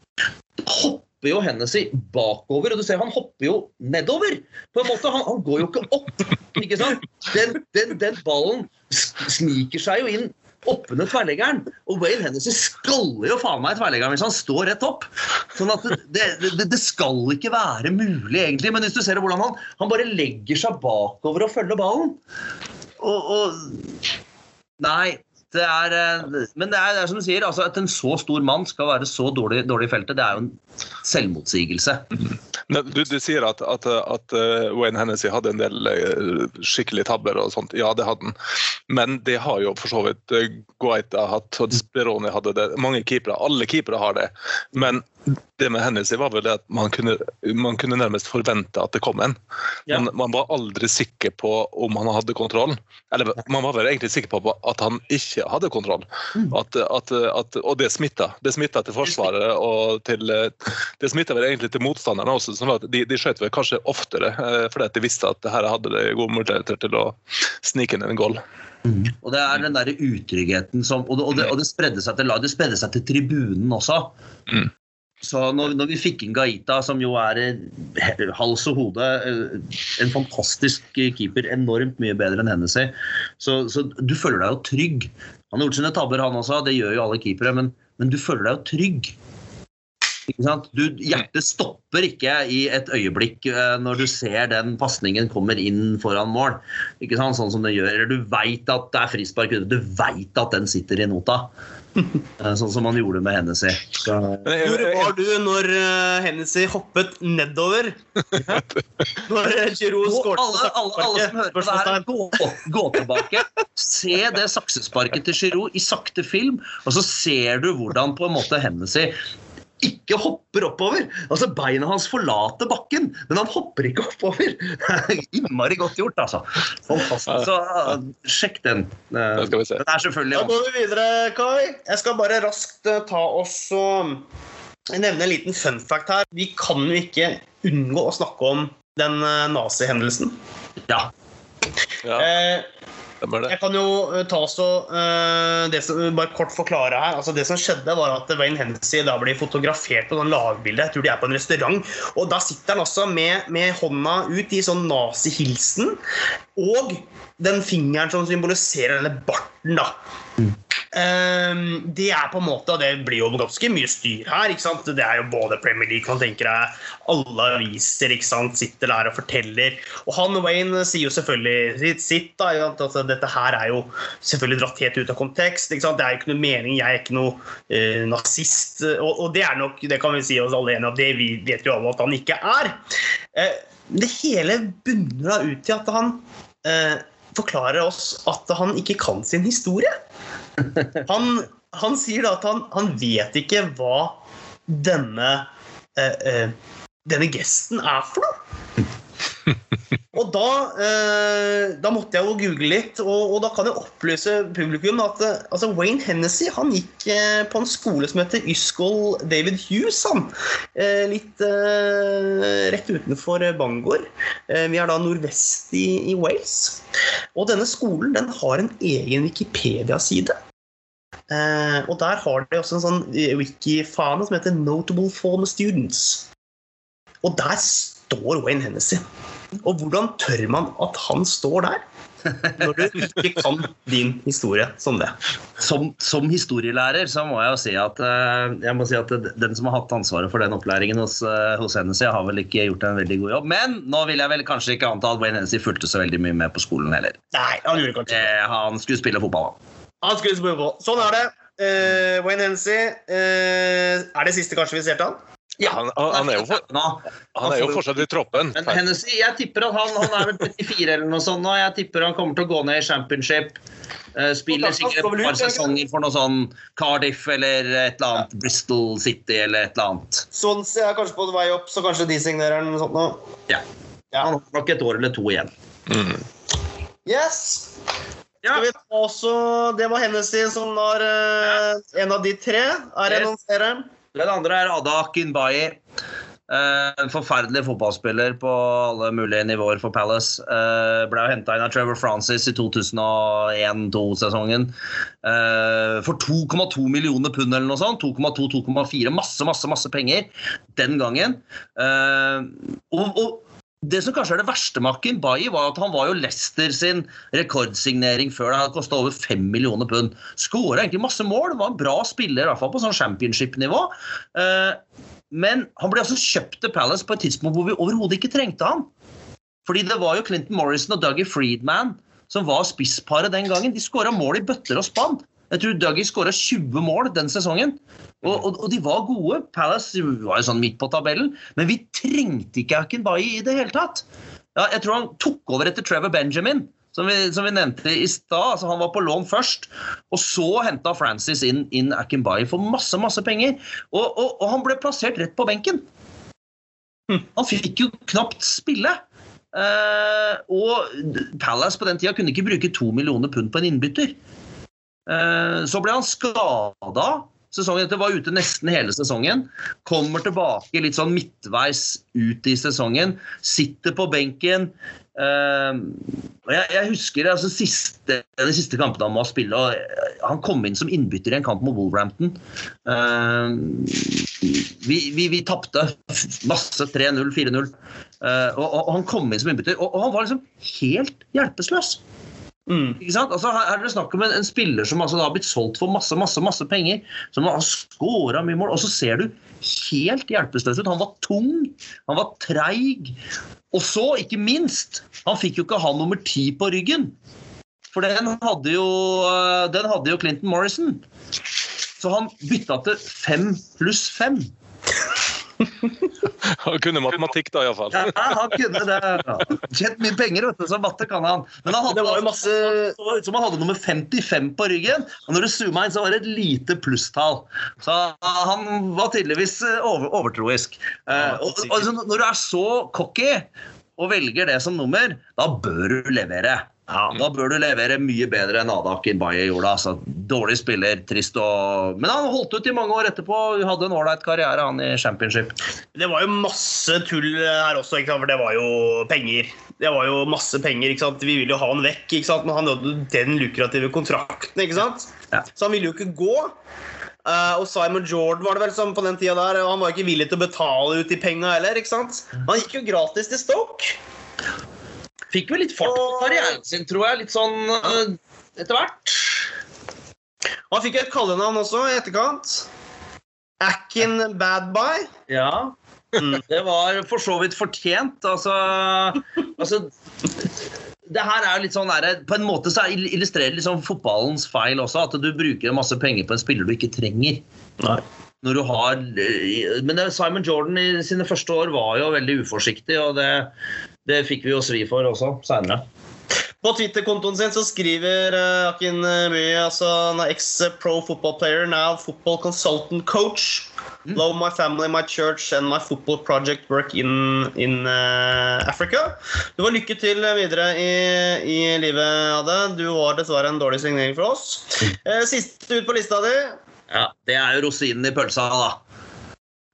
Speaker 1: Hopper jo Hennessy bakover, og du ser han hopper jo nedover. på en måte. Han, han går jo ikke opp. ikke sant? Den, den, den ballen sniker seg jo inn oppunder tverrleggeren. Og Wayne Hennessy skaller jo faen meg i tverrleggeren hvis han står rett opp. Sånn at det, det, det, skal ikke være mulig, egentlig. Men hvis du ser hvordan han, han bare legger seg bakover og følger ballen og, og Nei. Det er, eh, men det er, det er, som du sier, altså at en så stor mann skal være så dårlig, dårlig i feltet, det er jo en selvmotsigelse.
Speaker 2: Du, du sier at, at, at, eh, Wayne Hennessy hadde en del eh, skikkelige tabber og sånt. Ja, det hadde han. Men det har jo for så vidt Guaita hatt, og Speroni hadde det. Mange keepere. Alle keepere har det. Men det med Hennessy var vel det at man kunne, man kunne nærmest forvente at det kom en. Ja. Man, man, var aldri sikker på om han hadde kontroll. Eller man var vel egentlig sikker på at han ikke hadde kontroll. Mm. At, at, at, og det smitta. Det smitta til Forsvaret og til Det smitta vel egentlig til motstanderne også. sånn at De, de skjøt vel kanskje oftere fordi at de visste at her hadde de gode muligheter til å snike inn en goal.
Speaker 1: Mm. Og det er den der utryggheten som Og det, og det, og det spredde seg til det spredde seg til tribunen også. Mm. Så når, når, vi fikk inn Gaita, som jo er hals og hode eh, En fantastisk keeper, enormt mye bedre enn Hennessy. Så, så du føler deg jo trygg. Han har gjort sine tabber, han også. Det gjør jo alle keepere. Men, men du føler deg jo trygg. Du, hjertet stopper ikke i et øyeblikk eh, når du ser den pasningen kommer inn foran mål. Ikke sant? Sånn som det gjør. Du veit at det er frispark, du veit at den sitter i nota. Eh, sånn som han gjorde med Hennessy.
Speaker 3: Hvor var du når Hennessy hoppet nedover? når Giroud skåret
Speaker 1: alle, alle, alle, som hører på det her, gå, gå tilbake. Se det saksesparket til Giroud i sakte film, og så ser du hvordan på en måte Hennessy ikke hopper oppover. Altså Beina hans forlater bakken, men han hopper ikke oppover. Innmari godt gjort, altså. Fantastisk. Så uh, sjekk den. Uh, den er selvfølgelig
Speaker 3: Da går vi videre, Kai. Jeg skal bare raskt uh, ta oss og nevne en liten fun fact her. Vi kan jo ikke unngå å snakke om den nazihendelsen.
Speaker 1: Ja.
Speaker 3: ja. Eh, jeg kan jo eh, ta så uh, det som, Bare kort forklare her. Altså det som skjedde, var at Wayne Hennessy da blir fotografert på sånn lagbilde. Jeg tror de er på en restaurant. Og da sitter han altså med, med hånda ut i sånn nazihilsen. Og den fingeren som symboliserer denne barten, da. Mm. Ehm, det er på en måte, og det blir jo ganske mye styr her. ikke sant? Det er jo både Premier League man tenker deg, alle aviser ikke sant? sitter der og forteller. Og han Wayne sier jo selvfølgelig sitt. sitt da, altså, Dette her er jo selvfølgelig dratt helt ut av kontekst. ikke sant? Det er jo ikke noe mening, jeg er ikke noe uh, nazist. Og, og, det er nok, det kan vi si oss alle enige om, det vi vet jo alle at han ikke er. Uh, det hele bunner da ut i at han uh, forklarer oss at han ikke kan sin historie. Han, han sier da at han, han vet ikke hva denne eh, eh, denne gesten er for noe. Og da, eh, da måtte jeg jo google litt, og, og da kan jeg opplyse publikum at eh, altså Wayne Hennessy han gikk eh, på en skole som heter Yscol David Hughes. Han. Eh, litt eh, rett utenfor Bangor. Eh, vi er da nordvest i, i Wales. Og denne skolen den har en egen Wikipedia-side. Og der har de også en sånn wiki-fane som heter Notable Former Students. Og der står Wayne Hennessy. Og hvordan tør man at han står der? Når du ikke kan din historie som det.
Speaker 1: Som, som historielærer så må jeg jo si at, eh, jeg må si at den som har hatt ansvaret for den opplæringen hos, eh, hos Hennessy, har vel ikke gjort en veldig god jobb. Men nå vil jeg vel kanskje ikke anta at Wayne Hennessy fulgte så veldig mye med på skolen heller.
Speaker 3: Nei, han gjorde kanskje.
Speaker 1: Eh, Han skulle spille fotball. da.
Speaker 3: Han skulle spille fotball. Sånn er det. Eh, Wayne Hennessy. eh, er det siste kanskje vi ser til han?
Speaker 2: Han, han, han, er jo for,
Speaker 1: Nå.
Speaker 2: han er jo fortsatt i troppen.
Speaker 1: Men Hennessy, jeg tipper at han, han er vel 34 eller noe sånt nå. Jeg tipper han kommer til å gå ned i championship. Eh, Spiller sikkert et par sesonger for noe sånn Cardiff eller et eller annet Bristol City eller et eller annet.
Speaker 3: Swansea er kanskje på vei opp, så kanskje de signerer han. Sånt nå.
Speaker 1: Ja.
Speaker 3: Ja.
Speaker 1: Han har nok et år eller to igjen.
Speaker 2: Mm.
Speaker 3: Yes!
Speaker 1: Ja.
Speaker 3: Skal vi ta også, det var Hennessy som var eh, en av de tre. Er det
Speaker 1: Yes.
Speaker 3: noen flere?
Speaker 1: Den andre er Ada Kinbayi. Eh, En forferdelig fotballspiller på alle mulige nivåer for Palace. Eh, Ble henta inn av Trevor Francis i 2001-2002-sesongen. For 2,2 millioner pund eller noe sånt. 2,2-2,4. Masse, masse, masse penger den gangen. Eh, Og, og det som kanskje er det verste med Bayi, var at han var jo Leicester sin rekordsignering før. Det hadde kosta over 5 millioner pund. Skåra egentlig masse mål, var en bra spiller, i hvert fall på sånn championship-nivå. Eh, Men han ble altså kjøpt til Palace på et tidspunkt hvor vi overhodet ikke trengte han. Fordi det var jo Clinton Morrison og Dougie Friedman som var spissparet den gangen. De skåra mål i bøtter og spann. Jeg tror Dougie skåra 20 mål den sesongen. Og, og, og de var gode. Palace var jo sånn midt på tabellen. Men vi trengte ikke Akinbayi i det hele tatt. Ja, jeg tror han tok over etter Trevor Benjamin, som vi, som vi nevnte i stad. Altså, han var på lån først, og så henta Francis inn, inn Akinbayi for masse masse penger. Og, og, han ble plassert rett på benken. Han fikk jo knapt spille. Eh, og Palace på den tida kunne ikke bruke to millioner pund på en innbytter. Eh, så ble han skada. Sesongen etter var ute nesten hele sesongen. Kommer tilbake litt sånn midtveis ut i sesongen. Sitter på benken. Eh, jeg, jeg husker altså, siste, de siste kampene han må spille. og eh, Han kom inn som innbytter i en kamp mot Wolverhampton. Vi vi, vi tapte masse 3-0, 4-0. Eh, og, og, og han kom inn som innbytter, og, og han var liksom helt hjelpeløs.
Speaker 3: Mm.
Speaker 1: Ikke sant? Altså, her er det snakk om en, en spiller som altså, har blitt solgt for masse masse, masse penger, som har skåra mye mål, og så ser du helt hjelpeløs ut. Han var tung, han var treig. Og så, ikke minst, han fikk jo ikke ha nummer ti på ryggen. For den hadde jo, øh, den hadde jo Clinton Morrison. Så han bytta til fem pluss fem.
Speaker 2: Han kunne matematikk da, iallfall.
Speaker 1: Ja, han kunne det. Tjent mye penger, vet du, så matte kan han. Men han hadde
Speaker 3: Det var jo masse-
Speaker 1: så som han hadde nummer 55 på ryggen. Og når du zooma inn, så var det et lite plusstall. Så han var tydeligvis eh, over, overtroisk. Ja, og, og, altså, når du er så cocky og velger det som nummer, da bør du levere. Ja, Da bør du levere mye bedre enn Ada Kinbaye gjorde. Altså, dårlig spiller, trist og Men han holdt ut i mange år etterpå. Hadde en ålreit karriere, han i championship.
Speaker 3: Det var jo masse tull her også, for det var jo penger. Det var jo masse penger? Vi ville jo ha han vekk, men han hadde den lukrative kontrakten.
Speaker 1: Ja.
Speaker 3: Så han ville jo ikke gå. Uh, og Simon Jordan var det vel som på den tida der, og han var ikke villig til å betale ut de penga heller. sant? Han gikk jo gratis til Stoke.
Speaker 1: Fikk vel litt fart på karrieren sin, tror jeg. Litt sånn øh, etter hvert.
Speaker 3: Og han fikk et kallenavn også i etterkant. Akin Badby.
Speaker 1: Ja.
Speaker 3: Mm.
Speaker 1: Det var for så vidt fortjent. Altså, altså det her er jo litt sånn der, På en måte så er- illustrerer det liksom fotballens feil også. At du bruker masse penger på en spiller du ikke trenger.
Speaker 3: Nei.
Speaker 1: Når du har, men Simon Jordan i sine første år var jo veldig uforsiktig, og det, det fikk vi jo svi for også seinere.
Speaker 3: På Twitter-kontoen sin så skriver uh, Akin Mye altså Han er ex-pro football player, now football consultant coach. Mm. Love my family, my church and my football project work in, in uh, Africa. Du var lykke til videre i, i livet, Ade. Du var dessverre en dårlig signering for oss. Uh, siste ut på lista di.
Speaker 1: Ja, Det er jo rosinen i pølsa, da.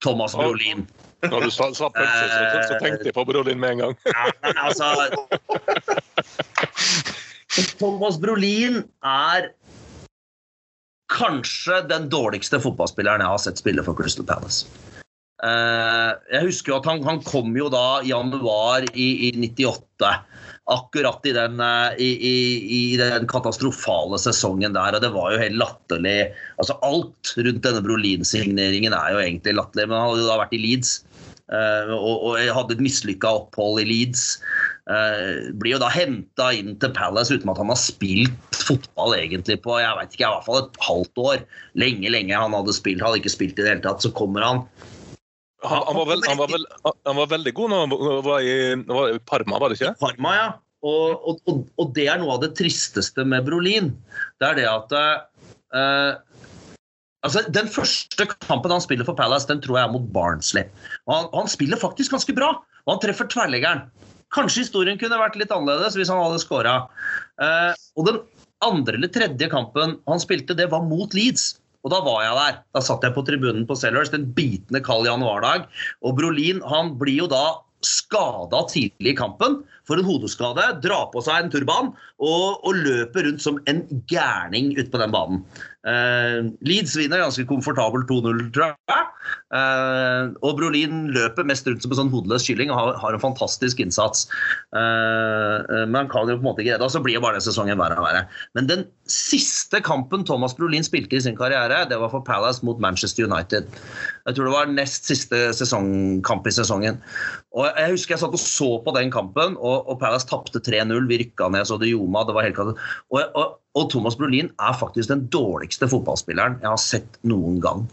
Speaker 1: Thomas Brolin.
Speaker 2: Når du sa, sa pølse, så, så, tenkte jeg på Brolin med en gang.
Speaker 1: ja, men altså Thomas Brolin er kanskje den dårligste fotballspilleren jeg har sett spille for Crystal Palace. Uh, jeg husker jo at han, han, kom jo da i januar i, i 98. Akkurat i den, uh, i, i, i den, katastrofale sesongen der. Og det var jo helt latterlig. Altså Alt rundt denne Brolin-signeringen er jo egentlig latterlig. Men han hadde jo da vært i Leeds. Uh, og, hadde et mislykka opphold i Leeds. Uh, blir jo da henta inn til Palace uten at han har spilt fotball egentlig på jeg vet ikke, i hvert fall et halvt år. Lenge, lenge han hadde spilt. Hadde ikke spilt i det hele tatt. Så kommer han.
Speaker 2: Han, han, var, vel, han, var, vel, han var, veldig god når han var i, var i Parma, var det ikke?
Speaker 1: Parma, ja. Og, og, og, det er noe av det tristeste med Brolin. Det er det at uh, altså Den første kampen han spiller for Palace, den tror jeg er mot Barnsley. Og han, han spiller faktisk ganske bra, og han treffer tverrleggeren. Kanskje historien kunne vært litt annerledes hvis han hadde skåra. Uh, og den andre eller tredje kampen han spilte, det var mot Leeds. Og da var jeg der. Da satt jeg på tribunen på Sellers den bitende kald januardag. Og Brolin han blir jo da skada tidlig i kampen for en hodeskade. Drar på seg en turban og, og løper rundt som en gærning ute på den banen. Uh, Leeds vinner ganske komfortabelt 2-0, tror jeg. Uh, og Brolin løper mest rundt som en sånn hodeløs kylling og har, en fantastisk innsats. Uh, men han kan jo på en måte ikke redde, og så blir jo bare den sesongen verre og verre. Men den siste kampen Thomas Brolin spilte i sin karriere, det var for Palace mot Manchester United. Jeg tror det var nest siste sesongkamp i sesongen. Og Jeg husker jeg satt og så på den kampen, og, og Palace tapte 3-0. Vi rykka ned så det ljoma. Det var helt og, og, og, Thomas Brolin er faktisk den dårligste fotballspilleren jeg har sett noen gang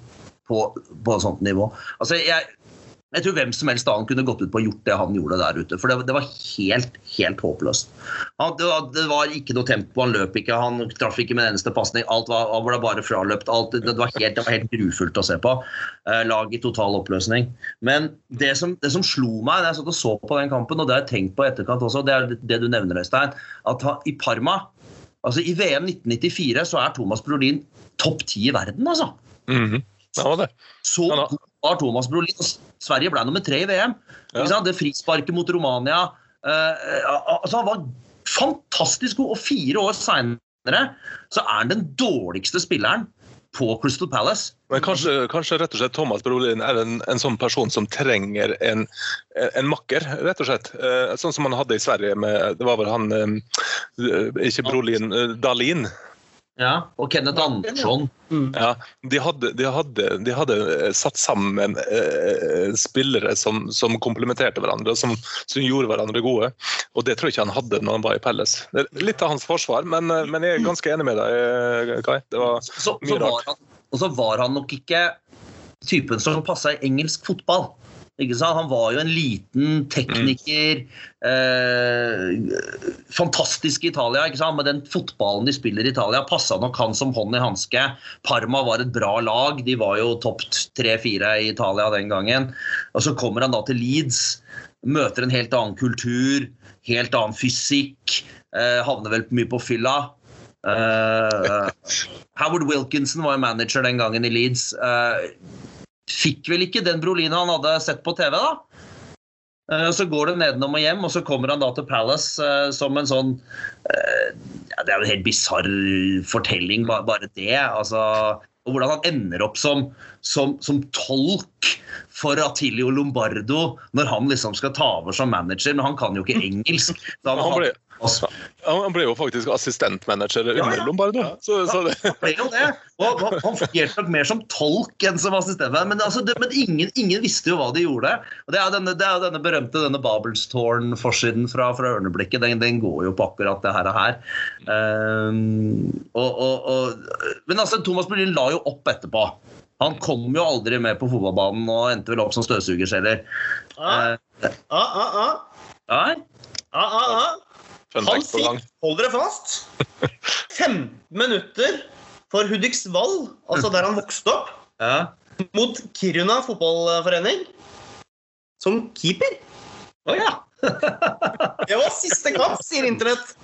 Speaker 1: på, på sånt nivå. Altså, jeg, jeg tror hvem som helst annen kunne gått ut på og gjort det han gjorde der ute. For det, det var helt, helt håpløst. Han, det, var, det, var, ikke noe tempo, han løp ikke, han traff ikke med en eneste pasning. Alt var, var bare fraløpt. Alt, det, var helt, det var helt grufullt å se på. Eh, lag i total oppløsning. Men det som, som slo meg da jeg satt og så på den kampen, og det har jeg tenkt på etterkant også, det er det du nevner, Øystein, at han, i Parma Altså I VM 1994 så er Thomas Brolin topp ti i verden, altså.
Speaker 2: Mm -hmm. Ja, det.
Speaker 1: Så god var Thomas Brolin. Sverige ble nummer tre i VM. Ja. Det frisparket mot Romania uh, altså Han var fantastisk god, og fire år seinere så er han den dårligste spilleren på Crystal Palace.
Speaker 2: Men kanskje, kanskje rett og slett Thomas Brolin er en, en sånn person som trenger en, en, makker, rett og slett. Eh, sånn som han hadde i Sverige med Det var vel han Ikke Brolin, Dalin.
Speaker 1: Ja, og Kenneth Andersson.
Speaker 2: Mm. Ja, de hadde, de, hadde, de hadde, satt sammen eh, spillere som, som komplementerte hverandre, og som, som, gjorde hverandre gode. Og det tror jeg ikke han hadde når han var i Pelles. Litt av hans forsvar, men, eh, men jeg er ganske enig med deg, eh, Kai. Det var så, mye så rart.
Speaker 1: Han, og så var han nok ikke typen som passa i engelsk fotball. Han var jo en liten tekniker. Eh, fantastisk i Italia. Med den fotballen de spiller i Italia, passa nok han som hånd i hanske. Parma var et bra lag. De var jo topp tre-fire i Italia den gangen. Og Så kommer han da til Leeds, møter en helt annen kultur, helt annen fysikk. Eh, havner vel mye på fylla. Eh, Howard Wilkinson var jo manager den gangen i Leeds. Uh, fikk vel ikke den Brolina han hadde sett på TV, da. Eh, så går det nedenom og hjem, og så kommer han da til Palace uh, som en sånn uh, ja, Det er jo en helt bisarr fortelling, bare, det. Altså, og hvordan han ender opp som, som, som, tolk for Atilio Lombardo når han liksom skal ta over som manager, men han kan jo ikke engelsk.
Speaker 2: Han, han, ble. Han ble jo faktisk assistentmanager under ja, ja. Lombardo. Så, så det.
Speaker 1: Han ble jo det. Og han fungerte nok mer som tolk enn som assistent. Men, altså, det, men ingen, ingen, visste jo hva de gjorde. Og Det er denne, det er denne berømte denne Babelstårn-forsiden fra, fra Ørneblikket. Den, den, går jo på akkurat det her. Og her. Um, og, og, og, men altså, Thomas Brolin la jo opp etterpå. Han kom jo aldri med på fotballbanen og endte vel opp som støvsugerskjeller.
Speaker 3: Ah, ah, ah, ah.
Speaker 1: Ja.
Speaker 3: Ah, ah, ah. Han fikk, hold dere fast, 15 minutter for Hudiksvall, altså der han vokste opp,
Speaker 1: Ja.
Speaker 3: mot Kiruna fotballforening, som keeper.
Speaker 1: Å ja.
Speaker 3: Det var siste kamp, sier Internett.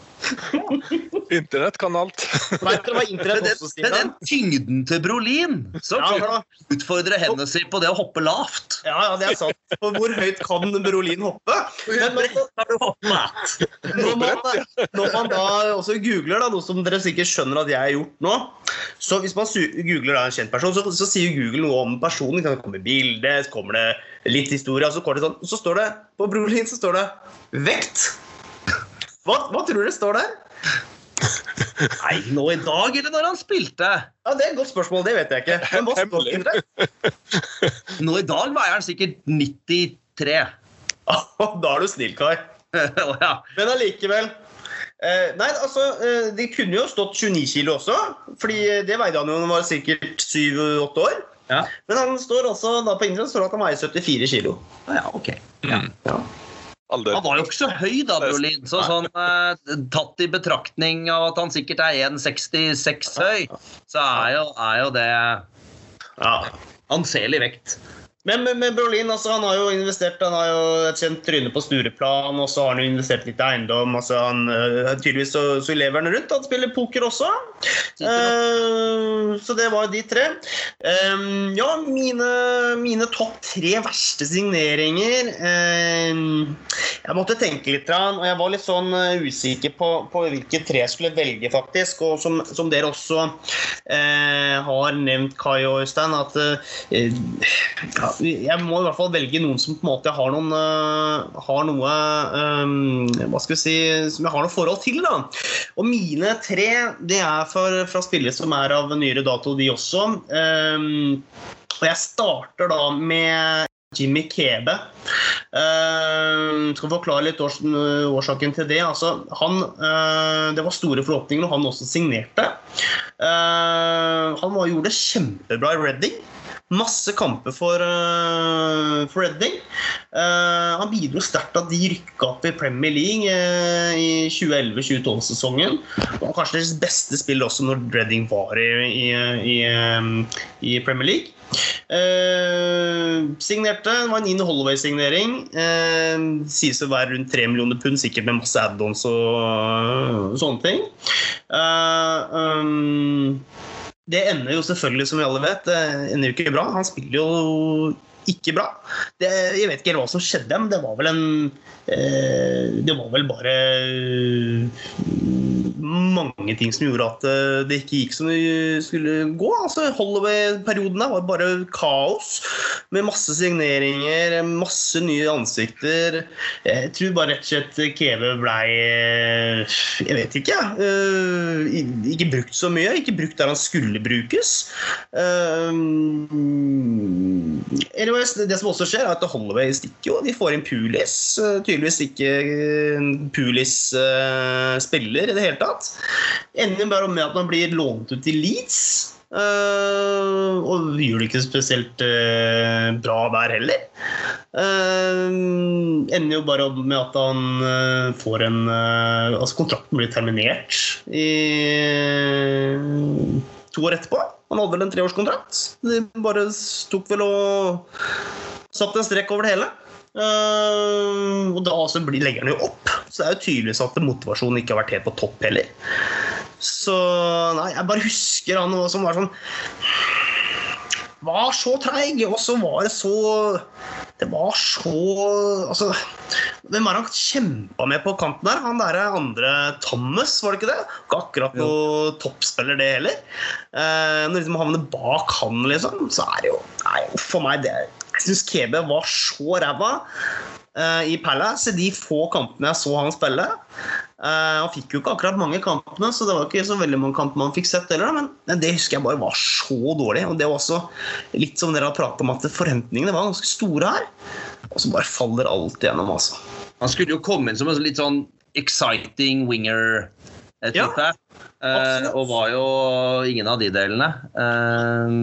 Speaker 2: Internett kan alt.
Speaker 3: Vet dere hva
Speaker 1: Med
Speaker 3: Internett
Speaker 1: den,
Speaker 3: også sier?
Speaker 1: med den tyngden til Brolin, så kan
Speaker 3: ja,
Speaker 1: han utfordre hendene sine på det å hoppe lavt.
Speaker 3: Ja, ja, det er sant. For hvor høyt kan Brolin hoppe? Men altså,
Speaker 1: Har du hoppet?
Speaker 3: når, man, når man da også googler, da, noe som dere sikkert skjønner at jeg har gjort nå Så hvis man googler da en kjent person, så, så sier Google noe om personen. Det kommer bilde, kommer det litt historie, og så, kommer det sånn, så står det på Brolin så står det vekt. Hva, hva tror du står der?
Speaker 1: Nei, nå i dag, eller når han spilte?
Speaker 3: Ja, Det er et godt spørsmål, det vet jeg ikke. Men hva står det?
Speaker 1: Nå i dag veier han sikkert 93.
Speaker 3: Da er du snill, Kai.
Speaker 1: Ja.
Speaker 3: Men allikevel. Eh, nei, altså, eh, De kunne jo stått 29 kilo også, fordi det veide han jo da han var sikkert 7-8 år.
Speaker 1: Ja.
Speaker 3: Men han står også, da på Instagram står det at han veier 74 kilo.
Speaker 1: Ja, ok.
Speaker 2: Mm.
Speaker 3: Ja.
Speaker 2: Alder.
Speaker 1: Han var jo ikke så høy da, Brolin. Så sånn, eh, tatt i betraktning av at han sikkert er 1,66 høy, så er jo, er jo det
Speaker 3: Ja.
Speaker 1: anselig vekt.
Speaker 3: Men men, men Brolin, altså, han har jo investert Han har jo et kjent tryne på Stureplan, og så har han jo investert litt i eiendom. altså han, øh, Tydeligvis så, så lever han rundt. Han spiller poker også. Uh, så det var de tre. Um, ja, mine, mine topp tre verste signeringer um, Jeg måtte tenke litt, og jeg var litt sånn eh, usikker på, på hvilke tre jeg skulle velge, faktisk. Og som, som dere også uh, har nevnt, Kai og Øystein, at uh, ja, jeg må i hvert fall velge noen som på en måte har noen øh, har noe øh, Hva skal vi si Som jeg har noe forhold til. da Og mine tre det er for, fra spillere som er av nyere dato, de også. Um, og jeg starter da med Jimmy Kebe. Uh, skal forklare litt års årsaken til det. Altså, han, uh, det var store forhåpninger når han også signerte. Uh, han var, gjorde det kjempebra i Reading. Masse kamper for, uh, for Redding. Uh, han bidro sterkt at de rykka opp i Premier League uh, i 2011-2012-sesongen. Og kanskje deres beste spill også når Redding var i, i, i, i Premier League. Signerte, det var en Nino Holloway-signering. Sies å være rundt 3 millioner pund, sikkert med masse add-ons og sånne ting. Um, det ender jo selvfølgelig, som vi alle vet, ender jo ikke bra. Han spiller jo ikke bra. Det, jeg vet ikke hva som skjedde, men det var vel en eh, Det var vel bare mange ting som gjorde at eh, det ikke gikk som det skulle gå. Altså, Holloway-perioden der var bare kaos, med masse signeringer, masse nye ansikter. Jeg tror bare rett og slett Keve blei eh, Jeg vet ikke, eh, ikke brukt så mye. Ikke brukt der han skulle brukes. Det som også skjer, er at Holloway stikker jo. De får inn Pulis. Tydeligvis ikke Pulis spiller i det hele tatt. Ender bare med at man blir lånt ut til Leeds. og gjør det ikke spesielt bra der heller. ender jo bare med at han får en Altså kontrakten blir terminert i to år etterpå. Han hadde vel en treårskontrakt. De bare tok vel og satte en strek over det hele. Uh, og da altså legger han jo opp. Så det er jo tydeligvis at motivasjonen ikke har vært helt på topp heller. Så nei, jeg bare husker han som var sånn Var så treig, og så var det så Det var så Altså hvem er han kjempa med på kanten der? Han derre andre Thomas, var det ikke det? Ikke akkurat noe toppspiller, det heller. Eh, når liksom havner bak han, liksom, så er det jo Nei, for meg det Jeg syns Kebe var så ræva eh, i Palace de få kampene jeg så han spille. Eh, han fikk jo ikke akkurat mange kampene, så det var ikke så veldig mange kamper man fikk sett heller, men det husker jeg bare var så dårlig. Og det var også litt som dere har pratet om, at forventningene var ganske store her. Og så bare faller alt igjennom, altså.
Speaker 1: Han skulle jo komme inn som en litt sånn exciting winger.
Speaker 3: Ja, absolutt.
Speaker 1: og var jo ingen av de delene. Eh,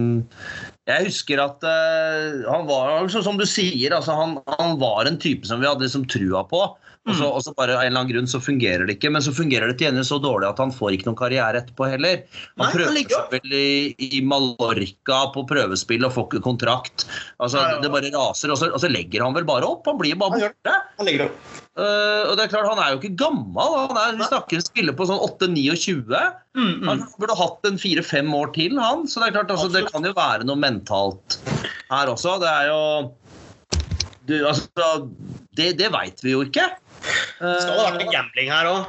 Speaker 1: jeg husker at uh, han var, altså, som du sier, altså, han, han var en type som vi hadde liksom trua på. Og så, og så bare av en eller annen grunn så fungerer det ikke. Men så fungerer det til gjengjeld så dårlig at han får ikke noen karriere etterpå heller. Han
Speaker 3: Nei,
Speaker 1: prøver seg vel i, i Mallorca på prøvespill og får ikke kontrakt. Altså,
Speaker 3: Nei.
Speaker 1: Det bare raser, og så, og så legger han vel bare opp. Han blir bare borte.
Speaker 3: Han legger opp.
Speaker 1: Uh, og det er klart, Han er jo ikke gammel. Han er, vi snakker en spiller på sånn 8-29.
Speaker 3: Mm, mm.
Speaker 1: Han burde hatt en fire-fem år til, han. Så det er klart, altså, det kan jo være noe mentalt her også. Det er jo du, altså, Det, det veit vi jo ikke.
Speaker 3: Det skal ha vært en gambling her òg.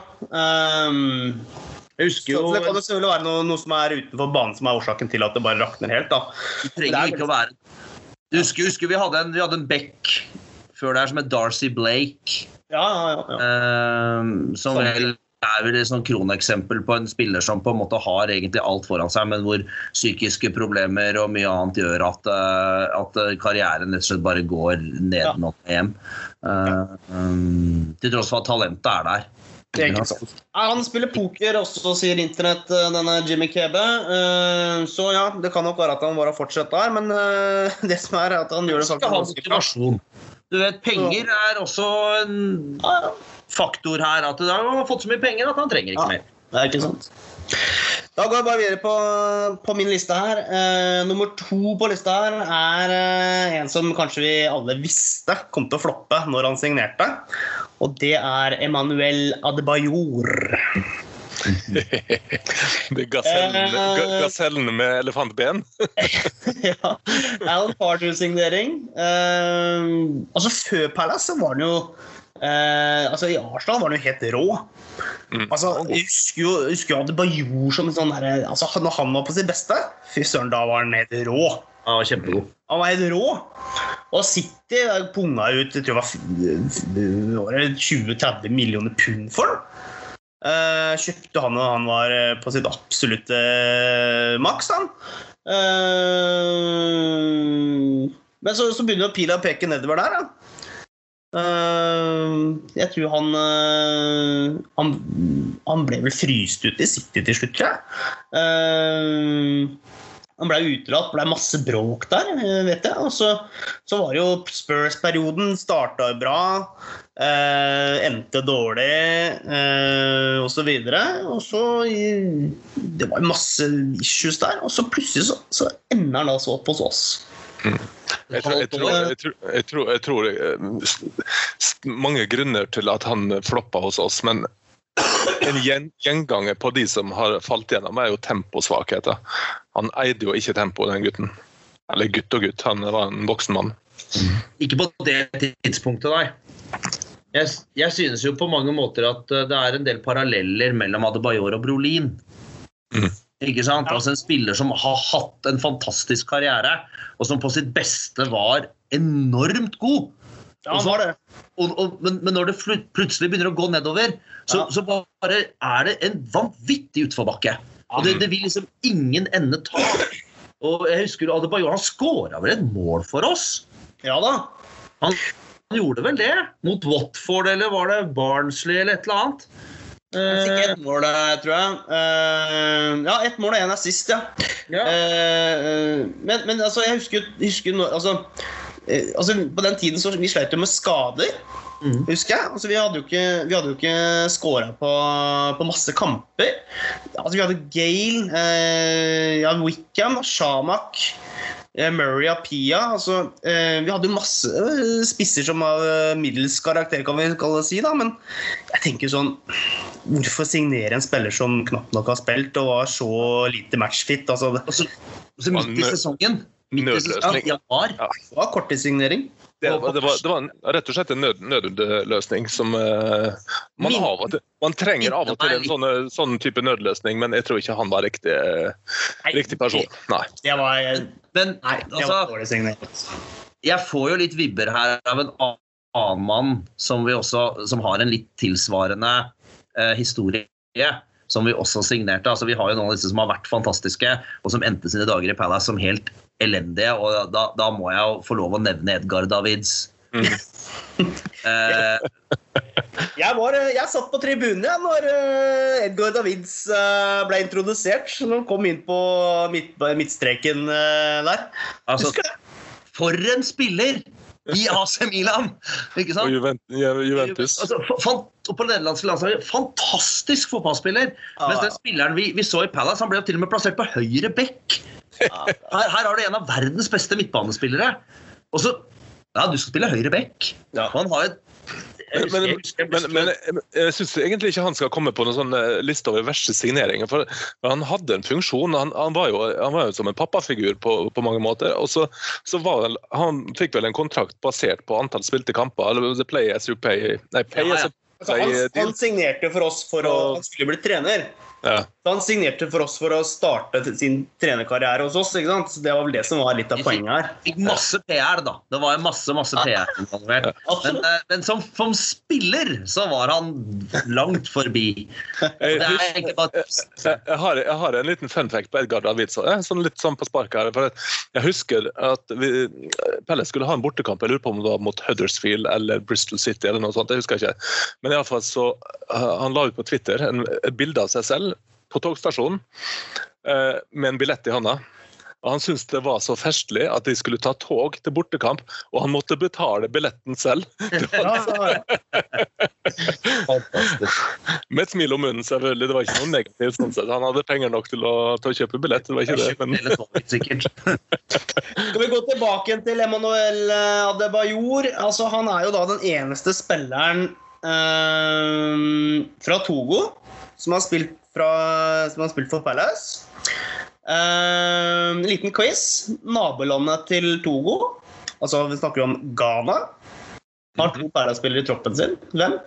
Speaker 1: jeg husker jo
Speaker 3: så det kan jo selvfølgelig være noe, noe som er utenfor banen som er årsaken til at det bare rakner helt. da.
Speaker 1: Det trenger ikke å være Du husker, husker vi, hadde en, vi hadde en back før der som het Darcy Blake.
Speaker 3: Ja, ja, ja. ja.
Speaker 1: eh, som vel er vel et sånn kroneksempel på en spiller som på en måte har egentlig alt foran seg, men hvor psykiske problemer og mye annet gjør at, eh, at karrieren rett og slett bare går nedenom og hjem. Uh, um, til tross for at talentet er der.
Speaker 3: Det er ikke sant. Han spiller poker også, sier internett, eh, denne Jimmy Kebe. Eh, Så ja, det kan nok være at han bare fortsatt der, men eh, det som er, er at han gjør det ganske bra.
Speaker 1: Du vet, Penger er også en
Speaker 3: Ja, ja.
Speaker 1: Faktor her. At han har fått så mye penger at han trenger ikke
Speaker 3: Ja.
Speaker 1: mer.
Speaker 3: Det er ikke sant. Da går jeg bare videre på, på min liste her. Uh, nummer to på lista her er uh, en som kanskje vi alle visste kom til å floppe når han signerte. Og det er Emanuel Adebayor.
Speaker 2: Det er gasellene,
Speaker 3: uh,
Speaker 2: ga- gasellene med elefantben.
Speaker 3: ja. Alan Pardew-signering. Eh, altså Før Palace så var han jo eh, altså I Arsenal var han jo helt rå.
Speaker 2: Mm.
Speaker 3: Altså, jeg husker jo, jeg husker jo Adebayor som en sånn der, altså, Når han var på sitt beste, fy søren, da var han helt rå.
Speaker 1: Han var kjempegod.
Speaker 3: Han var helt rå. Og City punga ut jeg tror det var f- f- var det 20-30 millioner pund for den. Eh, kjøpte han og han var eh, på sitt absolutte eh, maks. han. Eh, men så, så begynner pila å peke nedover der. da. Eh, jeg tror han, eh, han Han ble vel fryst ut i City til slutt, tror jeg. Eh, han ble utelatt, ble masse bråk der, vet jeg. Og så, så var jo Spurs-perioden starta bra, eh, endte dårlig eh, osv. Og så i- Det var masse issues der, og så plutselig så, så ender han altså opp hos oss.
Speaker 2: Jeg tror, jeg, tror, jeg, tror, jeg, tror, jeg tror eh, mange grunner til at han floppa hos oss, men en gjen, gjenganger på de som har falt gjennom, er jo temposvakheter. Han eide jo ikke tempo, den gutten. Eller gutt og gutt, han var en voksen mann.
Speaker 1: Ikke på det tidspunktet, nei. Jeg, jeg synes jo på mange måter at eh, det er en del paralleller mellom Adebayor og Brolin.
Speaker 2: Mm.
Speaker 1: Ikke sant? Altså En spiller som har hatt en fantastisk karriere, og som på sitt beste var enormt god.
Speaker 3: Ja, han var det.
Speaker 1: Og, og, men, men når det plutselig begynner å gå nedover, så,
Speaker 3: Ja.
Speaker 1: så bare er det en vanvittig utforbakke. Og det, det vil liksom ingen ende ta. Og jeg husker Adebayor han skåra vel et mål for oss?
Speaker 3: Ja da.
Speaker 1: Han gjorde vel det? Mot Watford, eller var det Barnsley, eller et eller annet?
Speaker 3: Fikk ett mål, eh, tror jeg. Eh, ja, ett mål og én assist, ja.
Speaker 1: ja.
Speaker 3: Eh, men, men altså, jeg husker, husker altså, altså, På den tiden så vi sleit jo med skader,
Speaker 1: Mm.
Speaker 3: husker jeg. Altså, vi hadde jo ikke, vi hadde jo ikke scora på, på masse kamper. Altså, vi hadde Gale, eh, ja, Wickham, Shamak, Murray Apia. Altså, eh, vi hadde jo masse spisser som av middels karakter, kan vi kalle det si. da, Men jeg tenker sånn Hvorfor signere en spiller som knapt nok har spilt og var så lite matchfit? Altså, det
Speaker 1: Og så, så midt i sesongen midt i
Speaker 2: nødløsning.
Speaker 1: sesongen, i januar,
Speaker 3: var korttidssignering.
Speaker 2: Det, var- det, var, det var en, rett og slett en nød, nødløsning som uh, man, av og til, man trenger av og til en sånn, sånn type nødløsning, men jeg tror ikke han var riktig,
Speaker 3: Nei,
Speaker 2: riktig person. Nei.
Speaker 3: Det var,
Speaker 1: Men
Speaker 3: nei, det
Speaker 1: altså,
Speaker 3: var
Speaker 1: jeg får jo litt vibber her av en annen mann som, vi også, som har en litt tilsvarende eh, historie. Som vi også signerte. Altså, vi har jo noen av disse som har vært fantastiske, og som endte sine dager i Palace som helt elendige. og Da, da må jeg jo få lov å nevne Edgar Davids.
Speaker 2: Mm.
Speaker 1: Eh,
Speaker 3: Jeg, var, eh, jeg satt på tribunen ja, når eh, Edgar Davids eh, ble introdusert. Når han kom inn på midt, midtstreken eh, der.
Speaker 1: altså, for en spiller! I AC Milan. Ikke
Speaker 2: Og
Speaker 1: sant?
Speaker 2: Juventus. Juventus.
Speaker 1: Altså, og på nederlandske landslaget, fantastisk fotballspiller. Mens den spilleren vi, vi så i Palace, han ble jo til og med plassert på høyre bekk. Her, her har du en av verdens beste midtbanespillere. Og så Ja, du skal spille høyre bekk.
Speaker 3: Ja.
Speaker 1: Han har et jeg
Speaker 2: Men,
Speaker 1: jeg husker jeg
Speaker 2: men, men jeg, syns egentlig ikke han skal komme på noen sånn liste over verste signeringer. For for han hadde en funksjon. Han, han, var, jo, han var jo som en pappafigur på, på mange måter. Og så, så var han, han fikk vel en kontrakt basert på antall spilte kamper. eller the play as you pay. Nei, pay
Speaker 1: Ja,
Speaker 2: as you
Speaker 3: pay.
Speaker 2: Altså,
Speaker 3: han, han signerte for oss for å Han skulle bli trener.
Speaker 2: Ja.
Speaker 3: Så han signerte for oss for å starte sin trenerkarriere hos oss. ikke sant? Så Det var vel det som var litt av poenget her.
Speaker 1: fikk masse PR, da. Det var masse, masse PR involvert. Men, eh, men som, som spiller så var han langt forbi.
Speaker 2: Jeg,
Speaker 1: Det er bare
Speaker 2: jeg, har, jeg har en liten fun fact på Edgar David. Eh, sånn litt sånn på sparket her. For jeg husker at vi, Pelle skulle ha en bortekamp. Jeg lurer på om det var mot Huddersfield eller Bristol City. eller noe sånt, jeg husker ikke. Men i alle fall så eh, han la ut på Twitter en, et bilde av seg selv på togstasjonen eh, med en billett i hånda. Og Han syntes det var så festlig at de skulle ta tog til bortekamp, og han måtte betale billetten selv. Med et smil om munnen, selvfølgelig. Det var ikke noe negativt. sånn sett. Han hadde penger nok til å, til å kjøpe billett. det var ikke det, men.
Speaker 3: Skal vi gå tilbake til Emanuel eh, Adebayor? Altså, han er jo da den eneste spilleren øh, fra Togo som har spilt, fra, som har spilt for Palace. Uh, en liten quiz. Nabolandet til Togo, altså vi snakker om Ghana, har to Palace-spillere i troppen sin. Hvem?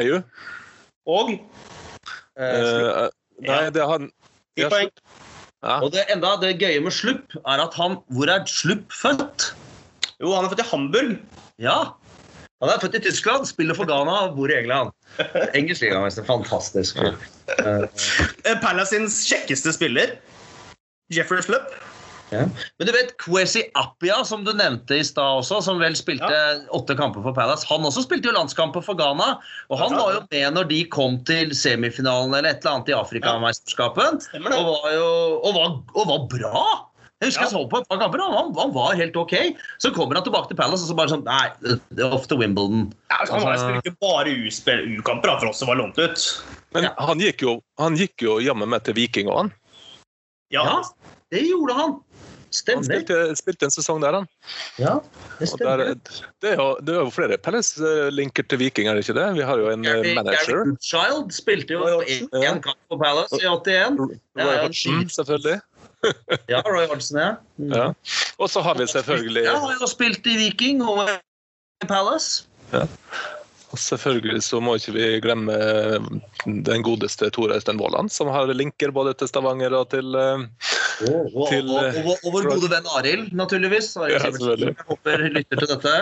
Speaker 2: Ayu.
Speaker 3: Og
Speaker 2: uh, nei, det er han
Speaker 3: ti poeng.
Speaker 2: ja.
Speaker 1: Og det enda det gøye med Slupp er at han Hvor er Slupp født?
Speaker 3: Jo, han er født i Hamburg.
Speaker 1: Ja. Han er født i Tyskland, spiller for Ghana bor i England. Engelsk ligamester. Fantastisk. Eh,
Speaker 3: Eh, Palace sin kjekkeste spiller, Jeffrey Slupp.
Speaker 1: ja. Men du vet Kwesi Appia, som du nevnte i stad også, som vel spilte åtte kamper for Palace, han også spilte jo landskamper for Ghana. Og han var jo med når de kom til semifinalen eller et eller annet i Afrikamesterskapet.
Speaker 3: Ja.
Speaker 1: Og var jo og var, og var bra. Jeg husker
Speaker 3: Ja.
Speaker 1: jeg så på et par kamper, og han, han var helt ok. Så kommer han tilbake til Palace og så bare sånn Nei, det er off to Wimbledon.
Speaker 3: Ja, han har
Speaker 1: Altså-
Speaker 3: spilte bare U-kamper for oss som var lånt ut.
Speaker 2: Men
Speaker 1: Ja.
Speaker 2: han gikk jo, han gikk jo jammen med til Viking òg, han.
Speaker 3: Ja,
Speaker 1: Ja, det gjorde han.
Speaker 2: Han
Speaker 1: Stemmer.
Speaker 2: spilte, spilte en sesong der, han.
Speaker 1: Ja, det
Speaker 2: stemmer. der, det, er jo, det er jo flere Palace-linker til Viking, er det ikke det? Vi har jo en eh,
Speaker 1: Gary,
Speaker 2: manager.
Speaker 1: Gary Goodchild spilte jo én kamp for Palace i 81. Ja,
Speaker 2: Roy Hodgson, selvfølgelig.
Speaker 1: Ja, Roy Hodgson, ja. Mm.
Speaker 2: Ja. Og så har vi selvfølgelig
Speaker 1: Ja, har jo spilt i Viking og i Palace.
Speaker 2: Og selvfølgelig så må ikke vi glemme den godeste Tor Øystein Våland, som har linker både til Stavanger og til oh,
Speaker 1: og,
Speaker 2: Til,
Speaker 1: og, og, og, vår gode venn Arild, naturligvis. Arild
Speaker 2: Ja.
Speaker 1: Jeg håper lytter til dette.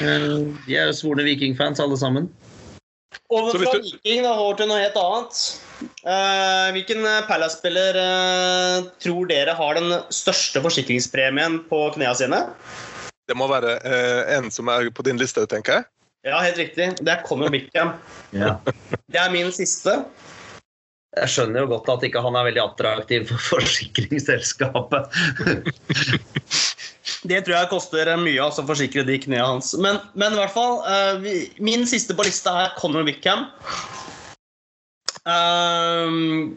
Speaker 1: Eh, De er jo svorne Viking-fans, alle sammen.
Speaker 3: Over fra
Speaker 2: du-
Speaker 3: Viking da, over til noe helt annet. Uh, hvilken eh, Palace-spiller uh, tror dere har den største forsikringspremien på knærne sine?
Speaker 2: Det må være uh, en som er på din liste, tenker jeg.
Speaker 3: Ja, helt riktig. Det er Conor Bickham.
Speaker 1: Ja.
Speaker 3: Det er min siste.
Speaker 1: Jeg skjønner jo godt at ikke han er veldig attraktiv for forsikringsselskapet.
Speaker 3: Det tror jeg koster mye altså, å forsikre de knærne hans. Men, men i hvert fall, uh, vi, min siste på lista er Conor Wickham. Uh,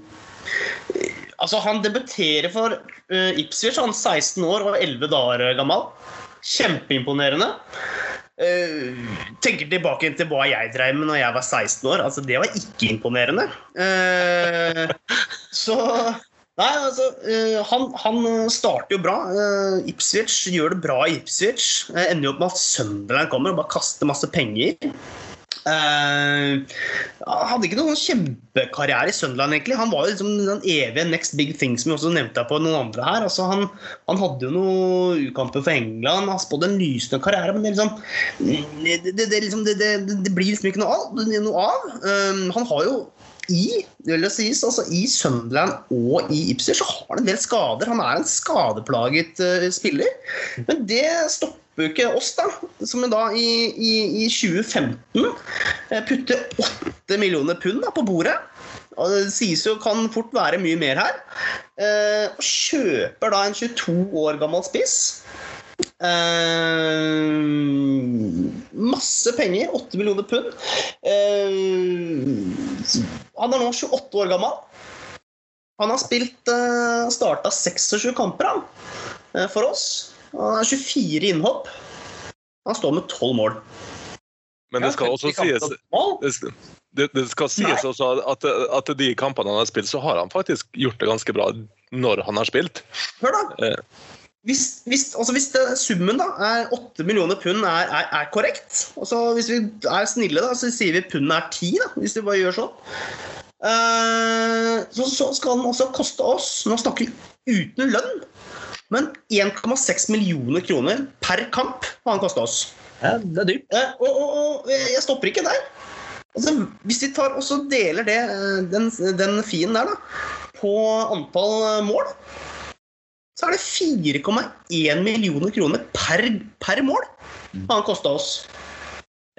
Speaker 3: altså, han debuterer for uh, Ipswich, han er 16 år og 11 dager gammel. Kjempeimponerende. Uh, tenker tilbake til hva jeg drev med når jeg var 16 år. Altså, det var ikke imponerende. Uh, så Nei, altså, eh, han, han starter jo bra. Eh, Ipswich gjør det bra i Ipswich. Eh, ender jo opp med at Sunderland kommer og bare kaster masse penger. Uh, hadde ikke noen kjempekarriere i Sunderland, egentlig. Han var jo liksom den evige next big thing som vi også nevnte på noen andre her. Altså, han, han hadde jo noen ukamper for England, han spådde en lysende karriere, men det, liksom, det, liksom, det, det, det blir liksom ikke noe av. Noe av. Eh, han har jo i, det vil det sies, altså, I Sunderland og i Ipswich så har han en del skader. Han er en skadeplaget uh, spiller. Men det stopper jo ikke oss, da, som da i, i, i 2015 eh, putter 8 millioner pund da, på bordet. Og det sies jo kan fort være mye mer her. Eh, og kjøper da en 22 år gammel spiss Eh, masse penger. 8 millioner pund. Uh, han er nå 28 år gammel. Han har spilt uh, starta 26 kamper han, eh, for oss. Han har 24 innhopp. Han står med 12 mål.
Speaker 2: Men det skal også sies det skal, det, det skal sies også at, at de kampene han har spilt, så har han faktisk gjort det ganske bra når han har spilt.
Speaker 3: Hør, da.
Speaker 2: Eh,
Speaker 3: Hvis, hvis, altså hvis det, summen da er 8 millioner pund er, er, er korrekt altså Hvis vi er snille, da, så sier vi pundet er 10, da, hvis vi bare gjør sånn. Uh, så, så skal den også koste oss Nå snakker vi uten lønn. Men 1,6 millioner kroner per kamp har han kosta oss.
Speaker 1: Ja, det er dyrt.
Speaker 3: Uh, og, og, og jeg stopper ikke der. Altså, hvis vi tar også deler det, eh, den, den fien der da, på antall eh, mål, så er det 4,1 millioner kroner per, per mål han kosta oss.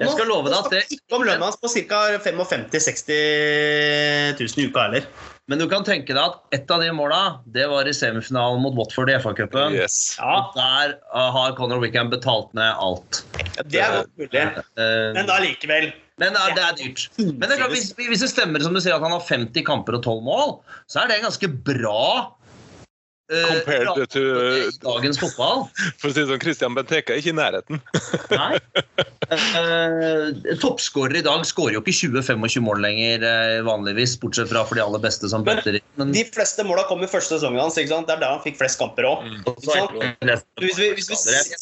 Speaker 1: Jeg skal love deg at det
Speaker 3: ikke om lønna hans på ca. 55 000-60 000 i uka heller.
Speaker 1: Men du kan tenke deg at ett av de måla det var i semifinalen mot Watford i FA-cupen.
Speaker 2: yes.
Speaker 1: Og Der uh, har Conor Wickham betalt ned alt.
Speaker 3: Det er godt mulig.
Speaker 1: Uh,
Speaker 3: Men da likevel.
Speaker 1: men uh, det er dyrt. Men det er klart, hvis, hvis det stemmer som du sier at han har 50 kamper og 12 mål, så er det ganske bra. Uh,
Speaker 2: Compared to
Speaker 1: dagens fotball.
Speaker 2: For å si det sånn, Christian Benteke er ikke i nærheten.
Speaker 1: Nei. Uh, Toppskårer i dag skårer jo ikke 20-25 mål lenger uh, vanligvis, bortsett fra for de aller beste som bøtter inn. Men
Speaker 3: De fleste måla kom i første sesongen hans. ikke sant? Det er der han fikk flest kamper òg.
Speaker 1: Mm.
Speaker 3: Hvis, hvis,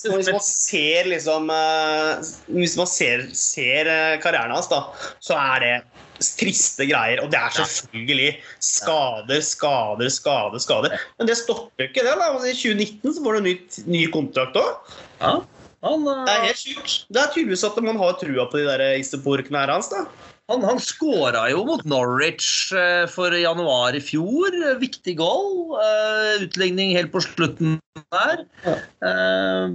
Speaker 3: hvis man ser liksom eh, Hvis man ser, ser eh, karrieren hans, da, så er det triste greier. Og det er selvfølgelig skader, skader, skader. skader. Men det stopper ikke det. da. I 2019 så får du ny, ny kontrakt òg.
Speaker 1: Ja, han,
Speaker 3: Det er helt sjukt. Det er tydeligvis at man har trua på de der Istepor-knærne hans. da.
Speaker 1: han, han skåra jo mot Norwich uh, for januar i fjor. Viktig goal. Uh, utligning helt på slutten der.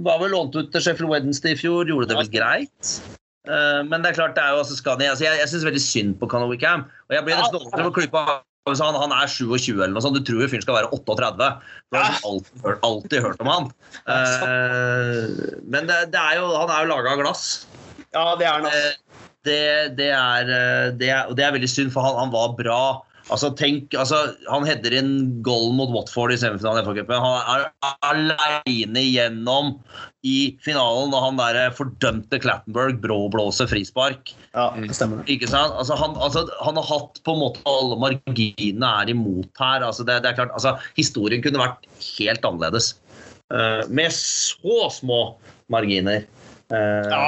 Speaker 1: Var vel lånt ut til Sheffield Wednesday i fjor, gjorde det vel greit. Uh, men det er klart, det er jo også Scania. Altså, jeg jeg syns veldig synd på Conor Wickham. Og jeg blir nesten overrasket over klypa. Han, han er 27 eller noe sånt. Du tror jo fyren skal være 38. Du har alltid, alltid hørt om han. Uh, men det, det er jo, han er jo laga av glass.
Speaker 3: Ja, det er han.
Speaker 1: Eh, Det, det, er, eh, det, er, det er veldig synd, for han, han var bra. Altså, tenk, altså, han header inn goal mot Watford i semifinalen i FA-cupen. Han er aleine igjennom i finalen når han der fordømte Clattenberg bråblåser frispark.
Speaker 3: Ja, det stemmer.
Speaker 1: Ikke sant? Altså, han, altså, han har hatt på en måte alle marginene er imot her. Altså, det, det er klart, altså, historien kunne vært helt annerledes. Uh, med så små marginer. Uh,
Speaker 3: Ja.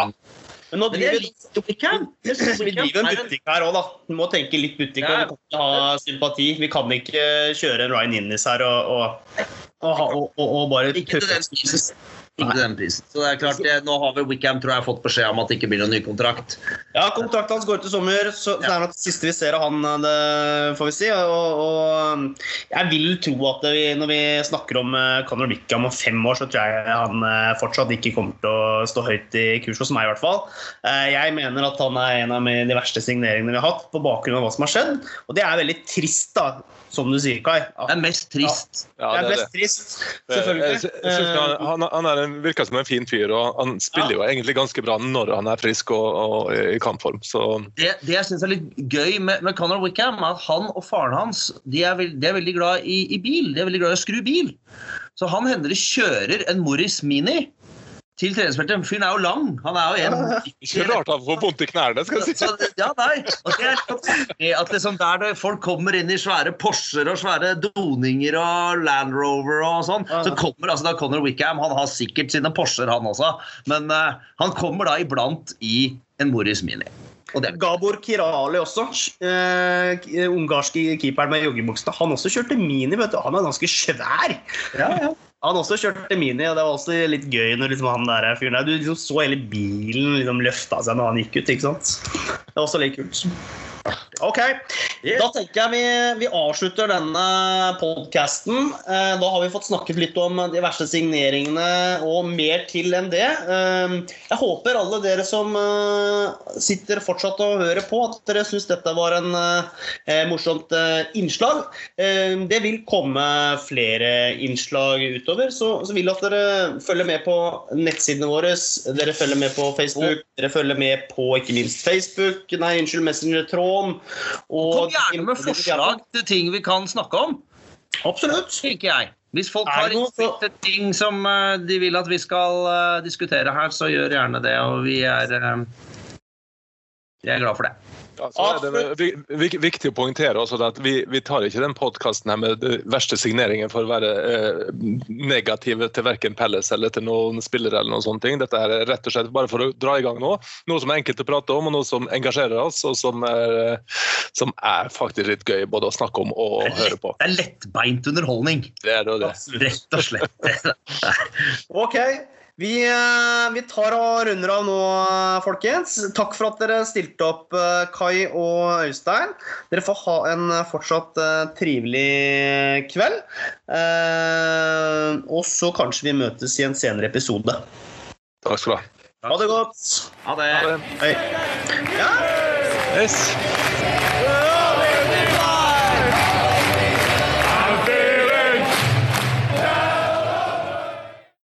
Speaker 3: Men nå driver vi
Speaker 1: Wickham.
Speaker 3: Vi driver en butikk her òg, da. Vi må tenke litt butikk. Og Vi kan ha sympati. Vi kan ikke kjøre en Ryan Innis her og, og, og, og, og bare
Speaker 1: Ikke den prisen. Så det er klart, det, Nå har vel Wickham tror jeg, fått beskjed om at det ikke blir noen ny kontrakt.
Speaker 3: Ja, kontrakten hans går ut i sommer, så det er nok det siste vi ser av han, det får vi si. Og, og jeg vil tro at vi, når vi snakker om eh, Conor Wickham om fem år, så tror jeg han eh, fortsatt ikke kommer til å stå høyt i kurs hos meg, i hvert fall. Eh, Jeg mener at han er en av de verste signeringene vi har hatt, på bakgrunn av hva som har skjedd. Og det er veldig trist, da, som du sier, Kai.
Speaker 1: Det er mest trist.
Speaker 2: Ja,
Speaker 3: det er
Speaker 2: det er
Speaker 3: mest
Speaker 2: det.
Speaker 3: trist, selvfølgelig.
Speaker 2: Jeg, jeg jeg, han, han, han er en, virker som en fin fyr, og han spiller jo egentlig ganske bra når han er frisk og, og i kampform. Så
Speaker 1: Det, det jeg syns er litt gøy med, med Conor Wickham, er at han og faren hans de er, veld, de er veldig glad i, i bil. De er veldig glad i å skru bil. Så han hender det kjører en Morris Mini til treningsfeltet. Fyren er jo lang. Han er jo en
Speaker 2: ikke rart han får vondt i knærne, skal jeg si.
Speaker 1: Så, ja, nei. Og det er at liksom der folk kommer inn i svære Porscher og svære doninger og Land Rover og sånn, så kommer altså da Conor Wickham Han har sikkert sine Porscher, han også, men uh, han kommer da iblant i en Morris Mini. Og det er
Speaker 3: Gabor Kirali også, eh, ungarske keeperen med joggebukse. Han også kjørte mini. vet du. Han er ganske svær.
Speaker 1: ja, ja.
Speaker 3: Han også kjørte mini, og det var også litt gøy når liksom han der fyren der Du liksom så hele bilen liksom løfta seg når han gikk ut. ikke sant? Det var også litt kult. OK. Da tenker jeg vi, vi avslutter denne podkasten. Da har vi fått snakket litt om de verste signeringene og mer til enn det. Eh, jeg håper alle dere som eh, sitter fortsatt og hører på, at dere syns dette var en eh, morsomt innslag. Det vil komme flere innslag utover, så, så vil jeg at dere følger med på nettsidene våre. Dere følger med på Facebook, dere følger med på ikke minst Facebook, nei, unnskyld, Messenger-tråden.
Speaker 1: Kom gjerne med forslag til ting vi kan snakke om.
Speaker 3: Absolutt.
Speaker 1: Tenker jeg. Hvis folk har innspill til ting som eh, de vil at vi skal uh, diskutere her, så gjør gjerne det. Og vi er, vi er glad for det.
Speaker 2: Ja, så er det viktig å poengtere også at vi, vi tar ikke den podkasten med de verste signeringen for å være eh, negative til verken Pelles eller til noen spillere. eller noen sånne ting. Dette er rett og slett bare for å dra i gang nå. Noe som er enkelt å prate om, og noe som engasjerer oss, og som er, som er faktisk litt gøy både å snakke om og lett, høre på.
Speaker 1: Det er lettbeint underholdning.
Speaker 2: Det er det.
Speaker 1: Rett og slett.
Speaker 3: ok. Vi, eh, vi, tar og runder av nå, folkens. Takk for at dere stilte opp, eh, Kai og Øystein. Dere får ha en fortsatt eh, trivelig kveld. Og så kanskje vi møtes i en senere episode.
Speaker 2: Takk skal du ha.
Speaker 3: Ha det godt.
Speaker 1: Ha det.
Speaker 2: Ha det.
Speaker 3: Hei. Ja.
Speaker 2: Yes.